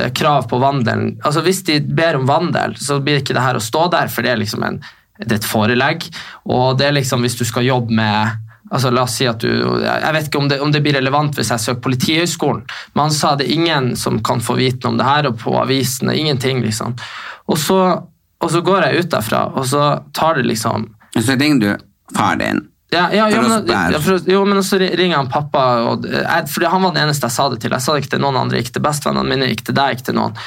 eh, krav på vandelen. Altså Hvis de ber om vandel, så blir ikke det her å stå der, for det er liksom en, det er et forelegg. Og det er liksom hvis du skal jobbe med altså La oss si at du, Jeg vet ikke om det, om det blir relevant hvis jeg søker Politihøgskolen, men han sa det er ingen som kan få vite om det her, og på avisene, ingenting, liksom. Og så, og så går jeg ut derfra, og så tar det liksom Så ringer du far din. Ja, ja, jo, men, ja, for, jo, men så ringer han pappa, og, jeg, fordi han var den eneste jeg sa det til. Jeg sa det ikke til noen andre, ikke til bestevennene mine, ikke til deg, ikke til noen.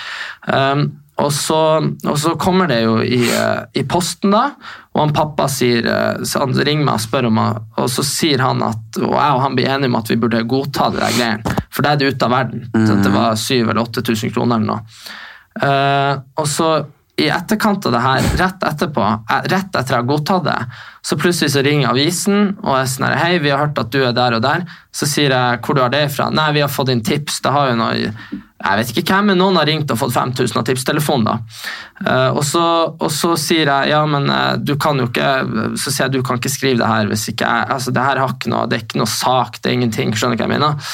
Um, og, så, og så kommer det jo i, eh, i posten, da, og han pappa sier, eh, så han ringer meg og spør om han- Og så sier han at og jeg og han blir enige om at vi burde godta det der greiene, for da er det ute av verden. Så det var 7000 eller 8000 kroner eller noe. Uh, og så i etterkant av det her, rett etterpå, eh, rett etter jeg har godtatt det, så plutselig så ringer avisen og er sånn hei, vi har hørt at du er der og der. Så sier jeg, hvor du har det fra? Nei, vi har fått inn tips. Det har jo noe, jeg vet ikke hvem, men noen har ringt og fått 5000 av tipstelefonen, da. Eh, og, så, og så sier jeg, ja, men eh, du kan jo ikke, så sier jeg, du kan ikke skrive det her hvis ikke jeg, altså det her har ikke noe, det er ikke noe sak, det er ingenting, skjønner du hva jeg mener?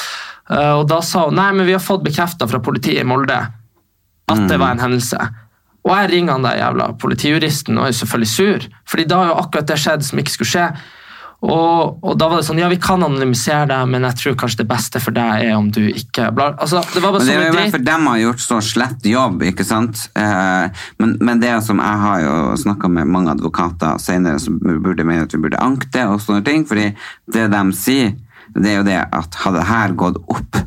Og da sa hun, nei, men vi har fått bekreftet fra politiet i Molde at det var en hendelse. Og jeg ringer han der jævla politijuristen og er selvfølgelig sur, fordi da har jo akkurat det skjedd som ikke skulle skje. Og, og da var det sånn, ja vi kan anonymisere deg, men jeg tror kanskje det beste for deg er om du ikke blar. Altså, det var bare Men det sånn er jo for dem har gjort så slett jobb, ikke sant? Eh, men, men det som jeg har jo snakket med mange advokater senere som burde mene at vi burde anke det og sånne ting, fordi det de sier, det er jo det at hadde det her gått opp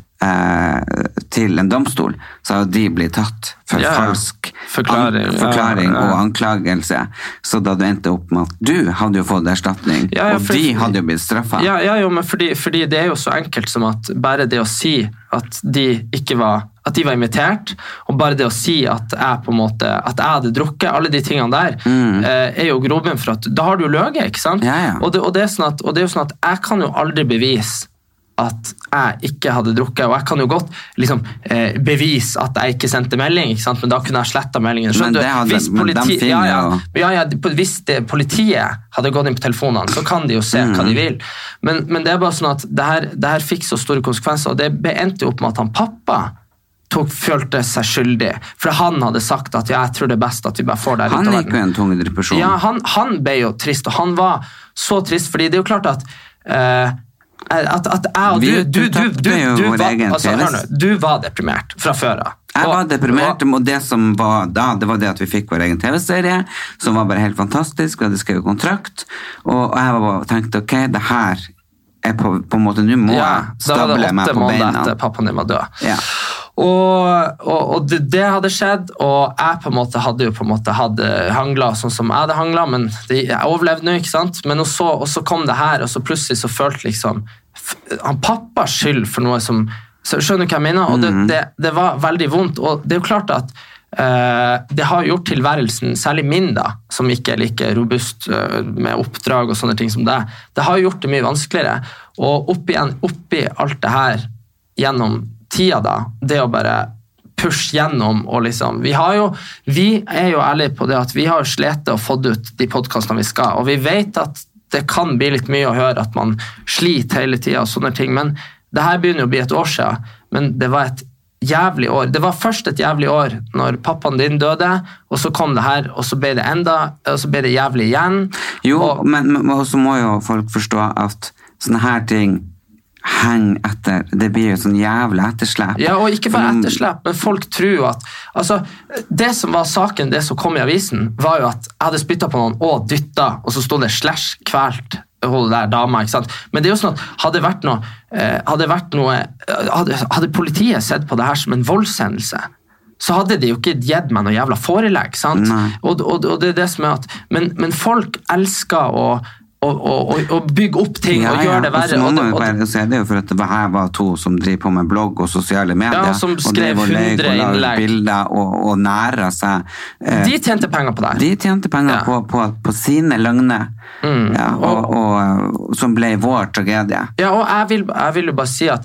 til en domstol, så hadde de blitt tatt for Ja, falsk Forklaring, an- ja, forklaring ja. og anklagelse. Så da du endte opp med at du hadde jo fått erstatning, og for- de hadde jo blitt straffa. Ja, ja jo, men fordi, fordi det er jo så enkelt som at bare det å si at de ikke var at de var invitert, og bare det å si at jeg på en måte, at jeg hadde drukket, alle de tingene der, mm. er jo grobunn for at Da har du jo løyet, ikke sant? Og, det, og, det sånn at, og det er jo sånn at jeg kan jo aldri bevise at jeg ikke hadde drukket, og jeg kan jo godt liksom, eh, bevise at jeg ikke sendte melding, ikke sant? men da kunne jeg sletta meldingen. Men Skjønner du? Hvis politi- ja, ja, ja, ja, Hvis det, politiet hadde gått inn på telefonene, så kan de jo se hva de vil. Men, men det er bare sånn at det her, det her fikk så store konsekvenser, og det endte jo opp med at han pappa tok, følte seg skyldig. For han hadde sagt at ja, jeg tror det er best at vi bare får det her Han gikk jo en tung depresjon. Ja, han, han ble jo trist, og han var så trist, fordi det er jo klart at eh, at, at jeg og du, du, du, du, du, var, altså, nå, du var deprimert fra før av. Jeg var deprimert, og- det som var da, det var det at vi fikk vår egen TV-serie, som var bare helt fantastisk, vi hadde skrevet kontrakt, og, jeg var bare, tenkte, ok, det her er på, på en måte, nå må Ja, jeg da var det åtte måneder etter pappaen din var død. Ja. Og, og, og det, det hadde skjedd, og jeg på en måte hadde jo på en måte hangla sånn som jeg hadde hangla, men det, jeg overlevde nå, ikke sant? Men og så, og så kom det her, og så plutselig så følte liksom han pappa skyld for noe som så Skjønner du hva jeg mener? Og det, det, det var veldig vondt. Og det er jo klart at Uh, det har gjort tilværelsen, særlig min, da, som ikke er like robust uh, med oppdrag og sånne ting som deg, det har gjort det mye vanskeligere. Og oppi, oppi alt det her gjennom tida, da, det å bare pushe gjennom og liksom Vi har jo, vi er jo ærlige på det at vi har slitt og fått ut de podkastene vi skal, og vi vet at det kan bli litt mye å høre at man sliter hele tida og sånne ting, men det her begynner jo å bli et år siden, men det var et jævlig år. Det var først et jævlig år når pappaen din døde, og så kom det her, og så ble det enda, og så ble det jævlig igjen. Jo, og, men, men også må jo folk forstå at sånne her ting henger etter. Det blir jo sånn jævla etterslep. Ja, og ikke bare etterslep, men folk tror at altså, Det som var saken, det som kom i avisen, var jo at jeg hadde spytta på noen og dytta, og så sto det 'slash kvelt' hun der dama. ikke sant? Men det er jo sånn at hadde vært noe, eh, hadde, vært noe eh, hadde, hadde politiet sett på det her som en voldshendelse, så hadde de jo ikke gitt meg noe jævla forelegg. sant? Og, og, og det er det som er at, Men, men folk elsker å, og, å, å bygge opp ting og gjøre det Og så verre. må bare se det jo for at her var to som driver på med blogg og sosiale medier. Ja, som og skrev drev og løy og la bilder og, og næra seg. Eh, De tjente penger på det. de tjente penger Ja. på, på, på sine løgner, Mm. ja, og, og, som ble vår tragedie. Ja, og jeg vil, jeg vil jo bare si at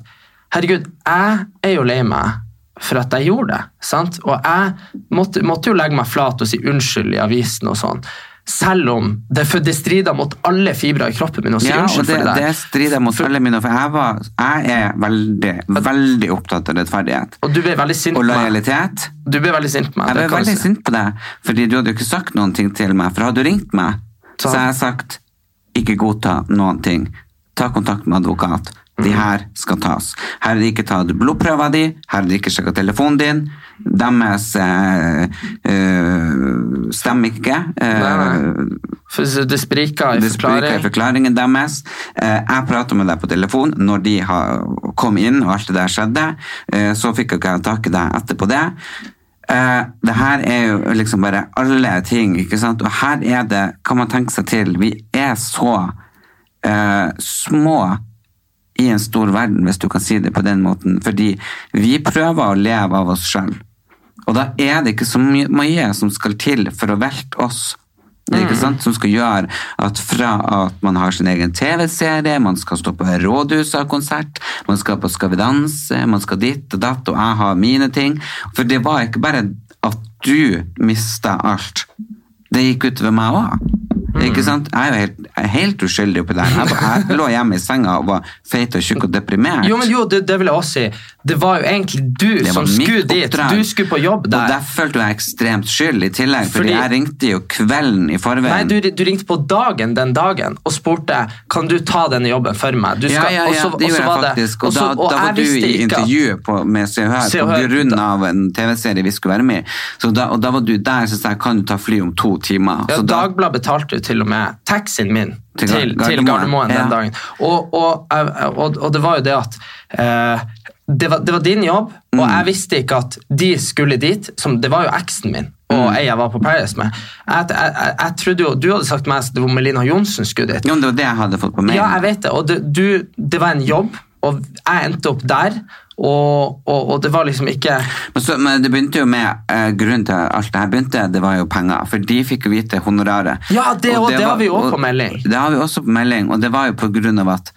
herregud, jeg er jo lei meg for at jeg gjorde det. sant? Og jeg måtte, måtte jo legge meg flat og si unnskyld i avisen og sånn. Selv om det, for det strider mot alle fibre i kroppen min Og si Ja, og det, for det det strider mot alle mine, for jeg, var, jeg er veldig, veldig opptatt av rettferdighet. Og du ble veldig sint Og på meg. lojalitet. Du ble veldig sint på meg. Jeg ble veldig si. sint på deg, fordi du hadde jo ikke sagt noen ting til meg. For hadde du ringt meg, så Så- har jeg sagt ikke godta noen ting. Ta kontakt med advokat. De Mm. her skal tas. Her er det ikke tatt blodprøver di, her er det ikke sjekka telefonen din. Deres eh, stemmer ikke. Eh, det spriker i det spriker i forklaringen deres. Jeg prata med deg på telefon når de kom inn og alt det der skjedde. Så fikk jeg ikke tak i deg etterpå det. Det her er jo liksom bare alle ting, ikke sant. Og her er det, kan man tenke seg til, vi er så eh, små i en stor verden, hvis du kan si det på den måten. Fordi vi prøver å leve av oss sjøl. Og da er det ikke så mye som skal til for å velte oss. Sant? Som skal gjøre at fra at man har sin egen TV-serie, man skal stå på rådhuset og konsert, man skal på Skal vi danse, man skal ditt og datt, og jeg har mine ting. For det var ikke bare at du mista alt. Det gikk utover meg òg. Ikke sant? Jeg er jo helt, jeg er helt uskyldig oppi der. Jeg, jeg lå hjemme i senga og var feit og tjukk og deprimert. Jo, men jo, det, det vil jeg også si. Det var jo egentlig du som skulle dit. Du skulle på jobb der. Og der. følte jeg ekstremt skyld i tillegg, fordi, Fordi- jeg ringte jo kvelden i forveien. Nei, du, du ringte på dagen den dagen og spurte kan du ta denne jobben for meg. Du skal- ja, ja, ja, også, det gjorde jeg faktisk. Og, og så- da, og da var du i intervju på, med Se og Hør pga. en TV-serie vi skulle være med i. Og da var du der, så sa jeg kan du ta fly om to timer. Ja, Dagbladet betalte jo til og med taxien min Til til, Gardermoen, til Gardermoen, den dagen. Og, og, og, og det var jo det at eh, det, var, det var din jobb, Mm. og jeg visste ikke at de skulle dit. Som, det var jo eksen min og Mm. ei jeg var på Paris med. Jeg, jeg, jeg, jeg trodde jo, Du hadde sagt til meg at det var Melina Johnsen skulle dit. jo, det var det jeg hadde fått på mail. Ja, jeg vet det. Og det, du, det var en jobb, og jeg endte opp der. Og, og, og det var liksom ikke Men, så, men det begynte jo med eh, grunnen til alt det her begynte, det var jo penger. For de fikk jo vite honoraret. Ja, det, og, det, var- har vi også på melding. Det har vi også på melding, og det var jo på grunn av at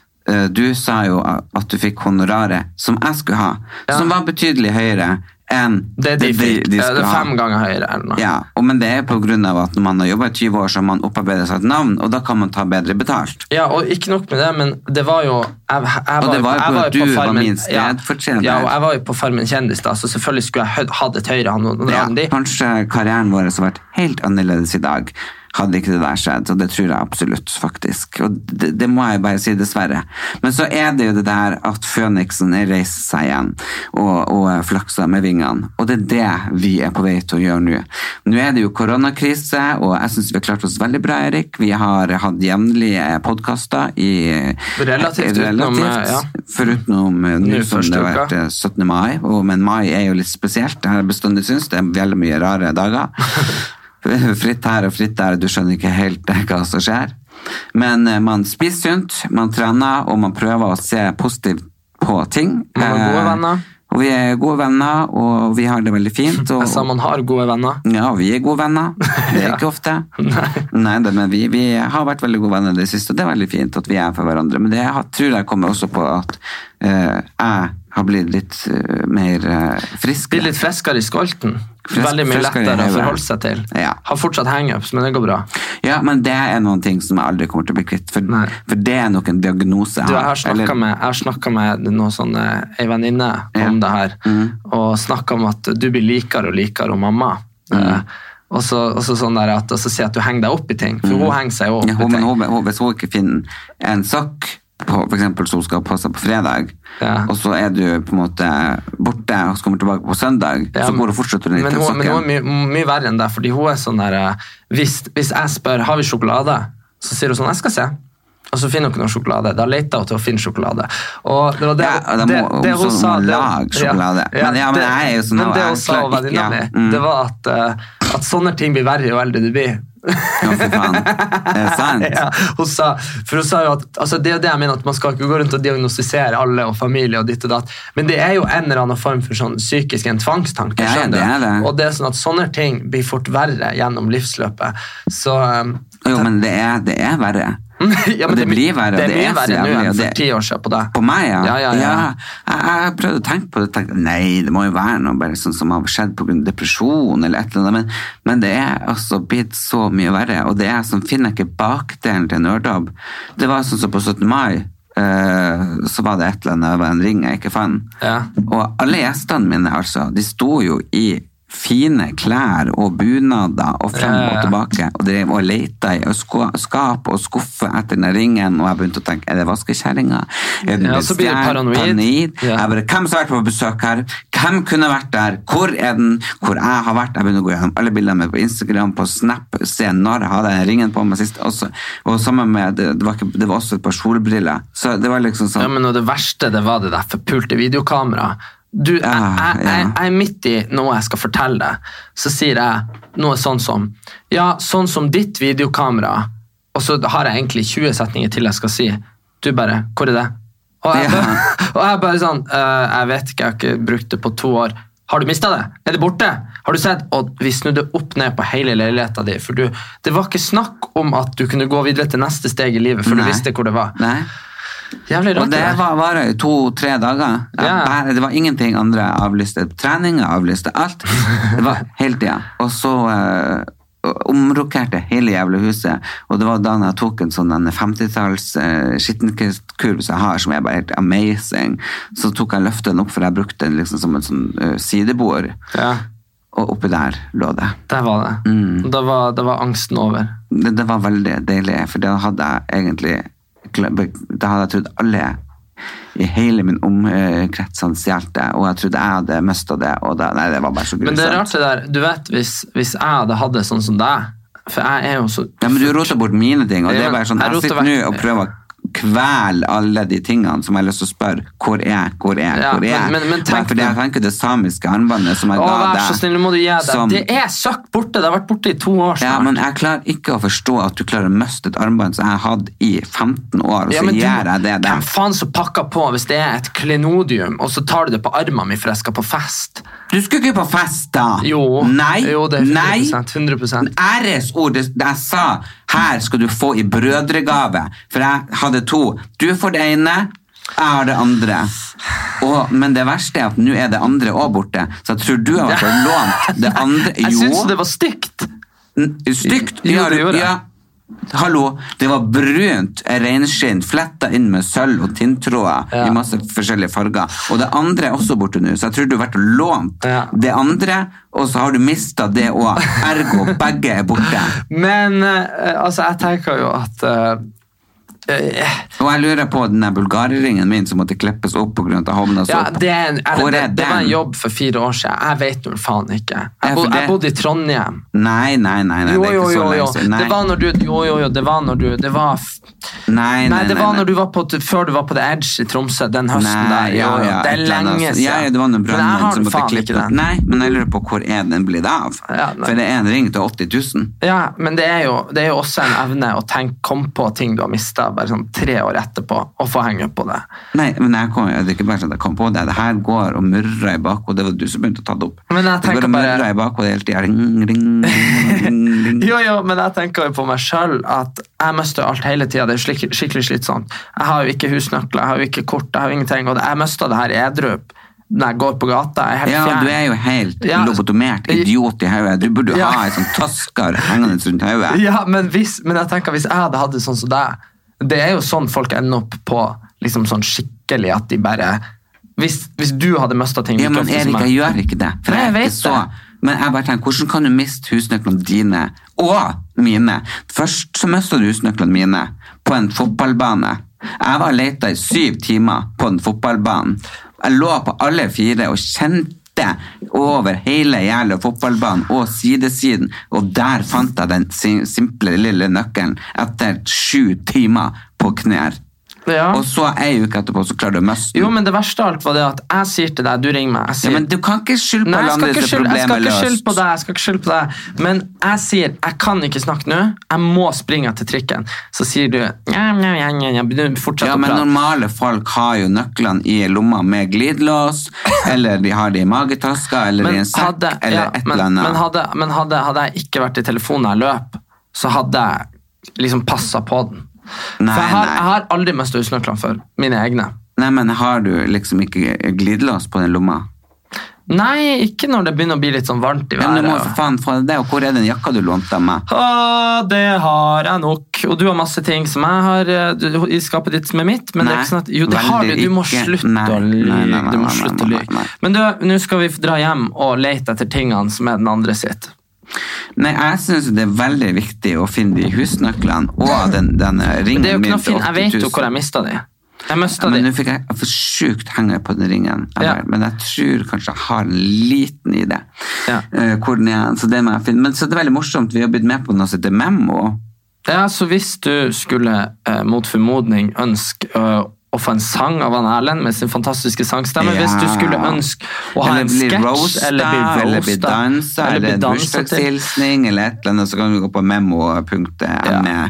du sa jo at du fikk honoraret som jeg skulle ha, Ja. som var betydelig høyere enn Det de de, de Ja, det skulle er ha. fem ganger høyere. eller noe. Ja, og, men det er på grunn av at når man har jobba i 20 år, så har man opparbeidet seg et navn, og da kan man ta bedre betalt. Ja, og ikke nok med det, men det var jo Jeg, jeg Og det var jo på du var min stedfortreder. Ja, og jeg var jo på Farmen kjendis, da, så selvfølgelig skulle jeg hatt et høyere honorar Ja, enn de. kanskje karrieren vår har vært helt annerledes i dag. Hadde ikke det der skjedd, og det tror jeg absolutt, faktisk. Og det, det må jeg bare si, dessverre. Men så er det jo det der at føniksen reiser seg igjen og, og flakser med vingene. Og det er det vi er på vei til å gjøre nå. Nå er det jo koronakrise, og jeg syns vi har klart oss veldig bra, Erik. Vi har hatt jevnlige podkaster i Relativt utenom, ja. Foruten eh, nå som det har vært eh, 17. mai, og, men mai er jo litt spesielt. Det har jeg bestandig syntes. Det er veldig mye rare dager. [LAUGHS] [LAUGHS] fritt her og fritt der, du skjønner ikke helt eh, hva som skjer. Men eh, man spiser sunt, man trener, og man prøver å se positivt på ting. Man har gode Eh, venner. Og vi er gode venner, og vi har det veldig fint. [LAUGHS] Og, Jeg sa man har gode venner. ja, vi er gode venner. [LAUGHS] Det er ikke ofte. Nei, det, men vi, vi har vært veldig gode venner i det siste, og det er veldig fint at vi er for hverandre. Men det jeg tror jeg kommer også på at uh, jeg har blitt litt eh, mer uh, frisk. Blir litt friskere i skolten. Frisk- Veldig mye lettere å forholde seg til. Ja. Har fortsatt hangups, men det går bra. Ja, men det er noen ting som jeg aldri kommer til å bli kvitt. For, for det er nok en diagnose jeg har snakka med, jeg har snakket med noen sånne eh, ei venninne Ja. om det her, og snakka om at du blir likere og likere om mamma. Eh, og så, og så sånn der at, og så si at du henger deg opp i ting, for hun henger seg opp Ja, hun, i ting. hun, hun, hvis hun ikke finner en sokk, på, for eksempel hun skal ha på på fredag, Ja. og så er du på en måte borte og så kommer tilbake på søndag, Ja, så går hun fortsatt leter men hun, men hun er mye, mye verre enn det, fordi hun er sånn der eh, hvis, hvis jeg spør har vi sjokolade, så sier hun sånn jeg skal se. Og så finner hun ikke noe sjokolade. Da leter hun til å finne sjokolade. Og det var det, Ja, det, må- det hun sa hun sjokolade. Ja. Men ja, men jeg er jo sånn, men det hun sa, venninna mi, Mm. det var at, eh, at sånne ting blir verre jo eldre du blir. Ja, for faen. Det Er sant? [LAUGHS] Ja, hun sa, for hun sa jo at altså det er det jeg mener, at man skal ikke gå rundt og diagnostisere alle og familie og ditt og datt, men det er jo en eller annen form for sånn psykisk en tvangstanke. Ja, det er det. Og det er sånn at sånne ting blir fort verre gjennom livsløpet. Så um, Jo, men det er, det er verre. [LAUGHS] ja, men det det blir verre, Det det er verre nå enn for ti år siden på deg. På meg, ja. Ja, ja, ja. jeg, jeg prøvde å tenke på det. Tenkte, nei, det må jo være noe bare sånn som har skjedd pga. depresjon eller et eller annet. Men, men det er altså blitt så mye verre. Og det er som finner ikke bakdelen til en øredobb. Det var sånn som på 17. mai. eh, så var det et eller annet, var en ring jeg ikke fant. Ja. Og alle gjestene mine, altså, de sto jo i fine klær og bunader og frem og tilbake, og drev og leita i skap og skuffe etter den ringen, og jeg begynte å tenke, er det vaskekjerringa? Er den Ja, så blir det paranoid. Ja. Jeg bare, hvem som har vært på besøk her? Hvem kunne vært der? Hvor er den? Hvor jeg har vært? Jeg begynner å gå gjennom alle bildene mine på Instagram, på Snap, se når jeg hadde den ringen på meg sist, også. og sammen med, det, det, var ikke, det var også et par solbriller, så det var liksom sånn, Ja, men og det verste det var det der forpulte videokameraet. Du, jeg, jeg, jeg, jeg er midt i noe jeg skal fortelle deg, så sier jeg noe sånn som Ja, sånn som ditt videokamera, og så har jeg egentlig 20 setninger til jeg skal si. Du bare Hvor er det? Og jeg, bare, [LAUGHS] og jeg bare sånn «Øh, Jeg vet ikke, jeg har ikke brukt det på to år. Har du mista det? Er det borte? Har du sett? Og vi snudde opp ned på hele leiligheta di. For du, det var ikke snakk om at du kunne gå videre til neste steg i livet, for Nei. du visste hvor det var. nei. Jævlig rart. det det der. var bare to-tre dager. Ja. bare, det var ingenting andre jeg avlyste. Trening jeg avlyste, alt. Det var hele tida. Og så uh, omrokerte hele jævla huset. Og det var da jeg tok en sånn 50-talls uh, skittenkurv som jeg har, som er bare helt amazing. Så tok jeg løftet den opp, for jeg brukte den liksom som en sånn uh, sidebord. Ja. Og oppi der lå det. Der var det. Mm. Da, var, da var angsten over. det. Det var veldig deilig, for da hadde jeg egentlig Da hadde jeg trodd alle i hele min omkrets hadde stjålet det, og jeg trodde jeg hadde mista det. da, Nei, det var bare så grusomt. Men det er rart det der, du vet hvis, hvis jeg hadde hatt det sånn som deg For jeg er jo så Ja, men du roter bort mine ting, og det er bare sånn, jeg jeg sitter nå og prøver å kvele alle de tingene som jeg har lyst til å spørre hvor er, hvor er, Ja, hvor er. men- men- men tenk Fordi jeg tenker det samiske armbåndet som jeg Å, ga vær deg. så snill, nå må du gi deg. som- Det er søkk borte! Det har vært borte i to år Ja, men jeg klarer ikke å forstå at du klarer å miste et armbånd som jeg har hatt i 15 år, og så ja, gjør jeg det der. Hvem faen som pakker på hvis det er et klenodium, og så tar du det på armen min for jeg skal på fest? Du skulle ikke på fest, da! Jo, Nei! jo det er 100%. 100%. Æresord. Det, det jeg sa her skal du få i brødregave, for jeg hadde to. Du får det ene, jeg har det andre. Og, men det verste er at nå er det andre òg borte, så jeg tror du har vært lånt det andre. [LAUGHS] Jeg Jo, syns det var stygt! Stygt. Jo, det gjorde jeg. ja. Hallo, det var brunt reinskinn fletta inn med sølv og tinntråder Ja. i masse forskjellige farger. Og det andre er også borte nå, så jeg tror du har vært og lånt Ja. det andre, og så har du mista det òg. Ergo, begge er borte. [LAUGHS] Men eh, altså, jeg tenker jo at eh, Og jeg lurer på den bulgareringen min som måtte klippes opp pga. at jeg havna så Ja, det, er en, Hvor det, er det var en jobb for fire år siden. Jeg vet nå faen ikke. Jeg, for bo, det- jeg bodde i Trondheim. Nei, nei, nei, nei Jo, det er ikke så jo. lenge siden. Det var når du Jo, jo, jo. Det var når du Det var Nei, nei, Nei, det var nei. når du var på, før du var på The Edge i Tromsø den høsten Nei, der. Ja, ja, det er lenge siden. Ja, det var noen Men brannmenn som måtte klippe den. Nei, men jeg lurer på hvor er den blitt av? Ja. For det er en ring til 80 000. Ja, men det er, jo, det er jo også en evne å tenke, komme på ting du har mista. Bare sånn tre år etterpå å få henge på det. Nei, men jeg kom, det er ikke bare sånn at jeg kom på det. Det her går og murrer i bakhodet. Det var du som begynte å ta det opp. Men jeg det går og og bare- murrer i bakhodet hele tida. Ring, ring, ring, ring. [LAUGHS] Jo, jo, men jeg tenker jo på meg sjøl at jeg mister alt hele tida. Det er slik, skikkelig slitsomt. Jeg har jo ikke husnøkler, jeg har jo ikke kort, jeg har jo ingenting. Og jeg mister det her edru når jeg går på gata. Jeg er helt Ja, fjern. du er jo helt Ja. lobotomert idiot i hodet. Du burde Ja. ha en sånn tasker hengende rundt hodet. [LAUGHS] Ja, men, hvis, men jeg tenker hvis jeg hadde hatt det sånn som deg Det er jo sånn folk ender opp på liksom sånn skikkelig at de bare Hvis, hvis du hadde mista ting Ja, men Erik, jeg gjør ikke det. For jeg vet så det. Men jeg bare tenker, hvordan kan du miste husnøklene dine og mine? Først så mista du husnøklene mine på en fotballbane. Jeg var leita i syv timer på den fotballbanen. Jeg lå på alle fire og kjente over hele jævla fotballbanen og sidesiden, og der fant jeg den simple lille nøkkelen etter sju timer på knær. Ja. Og så ei uke etterpå så klarer du å miste den. Jo, men det verste av alt var det at jeg sier til deg, du ringer meg jeg sier, Ja, men du kan ikke skylde på alle andre hvis skylde, jeg skal problemet ikke er skylde løst. på deg, jeg skal ikke skylde på deg. Men jeg sier jeg kan ikke snakke nå, jeg må springe til trikken. Så sier du ja, ja, ja, å men normale folk har jo nøklene i lomma med glidelås, [LAUGHS] eller de har det i magetaska, eller i en sekk, hadde, eller ja, et men, eller annet. men, hadde, men hadde, hadde jeg ikke vært i telefonen jeg løp, så hadde jeg liksom passa på den. Nei, For jeg har, jeg har aldri mista husnøklene før. Mine egne. Nei, men har du liksom ikke glidelås på den lomma? Nei, ikke når det begynner å bli litt sånn varmt i Ja, men du må været. for faen få det, og hvor er den jakka du lånte av meg? Ah, det har jeg nok. Og du har masse ting som jeg har eh, du, i skapet ditt som er mitt. Men det er ikke sånn at, jo, det har du. Du må slutte Nei, å nei, lyve. nei, nei, Du må slutte å nei, lyve. Men du, nå skal vi dra hjem og lete etter tingene som er den andre sitt. Nei, jeg syns det er veldig viktig å finne de husnøklene og den, denne ringen det min til til fint. Jeg vet jo hvor jeg mista de. Jeg mista Ja, men nå fikk jeg for sjukt henge på den ringen. Jeg Ja. der, Men jeg tror kanskje jeg har en liten idé. Ja. Uh, hvor den er, så det må jeg finne. Men så er veldig morsomt, vi har blitt med på noe som heter Memo. Ja, så hvis du skulle eh, mot formodning ønske eh, å få en sang av han Erlend med sin fantastiske sangstemme, Ja. hvis du skulle ønske å ha en sketsj roasta, eller bli eller bli dansa, eller eller bursdagshilsning, eller et eller annet, så kan du gå på memo.me. Ja.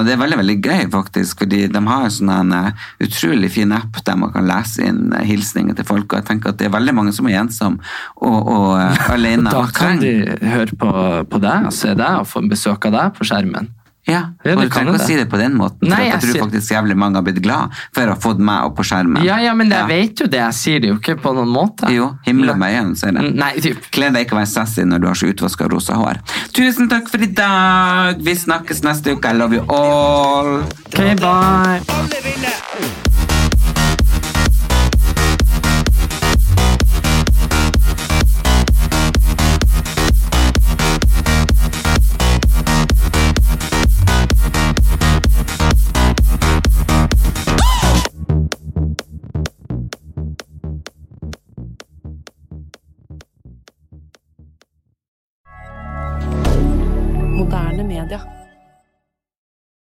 Og det er veldig veldig gøy, faktisk, fordi de har en sånn eh, utrolig fin app der man kan lese inn eh, hilsninger til folk, og jeg tenker at det er veldig mange som er ensomme og, og eh, [LAUGHS] alene. Da kan de høre på, på deg og se deg og få besøk av deg på skjermen. Ja, Ja, og du kan trenger ikke å si det på den måten, for Nei, at jeg, jeg tror sier- faktisk jævlig mange har blitt glad for å ha fått meg opp på skjermen. Ja, ja, men jeg Ja. vet jo det. Jeg sier det jo ikke på noen måte. Jo, himla med øynene, sier jeg. Nei, typ. Gled deg ikke å være sassy når du har så utvaska rosa hår. Tusen takk for i dag! Vi snakkes neste uke. I love you all! Ok, bye.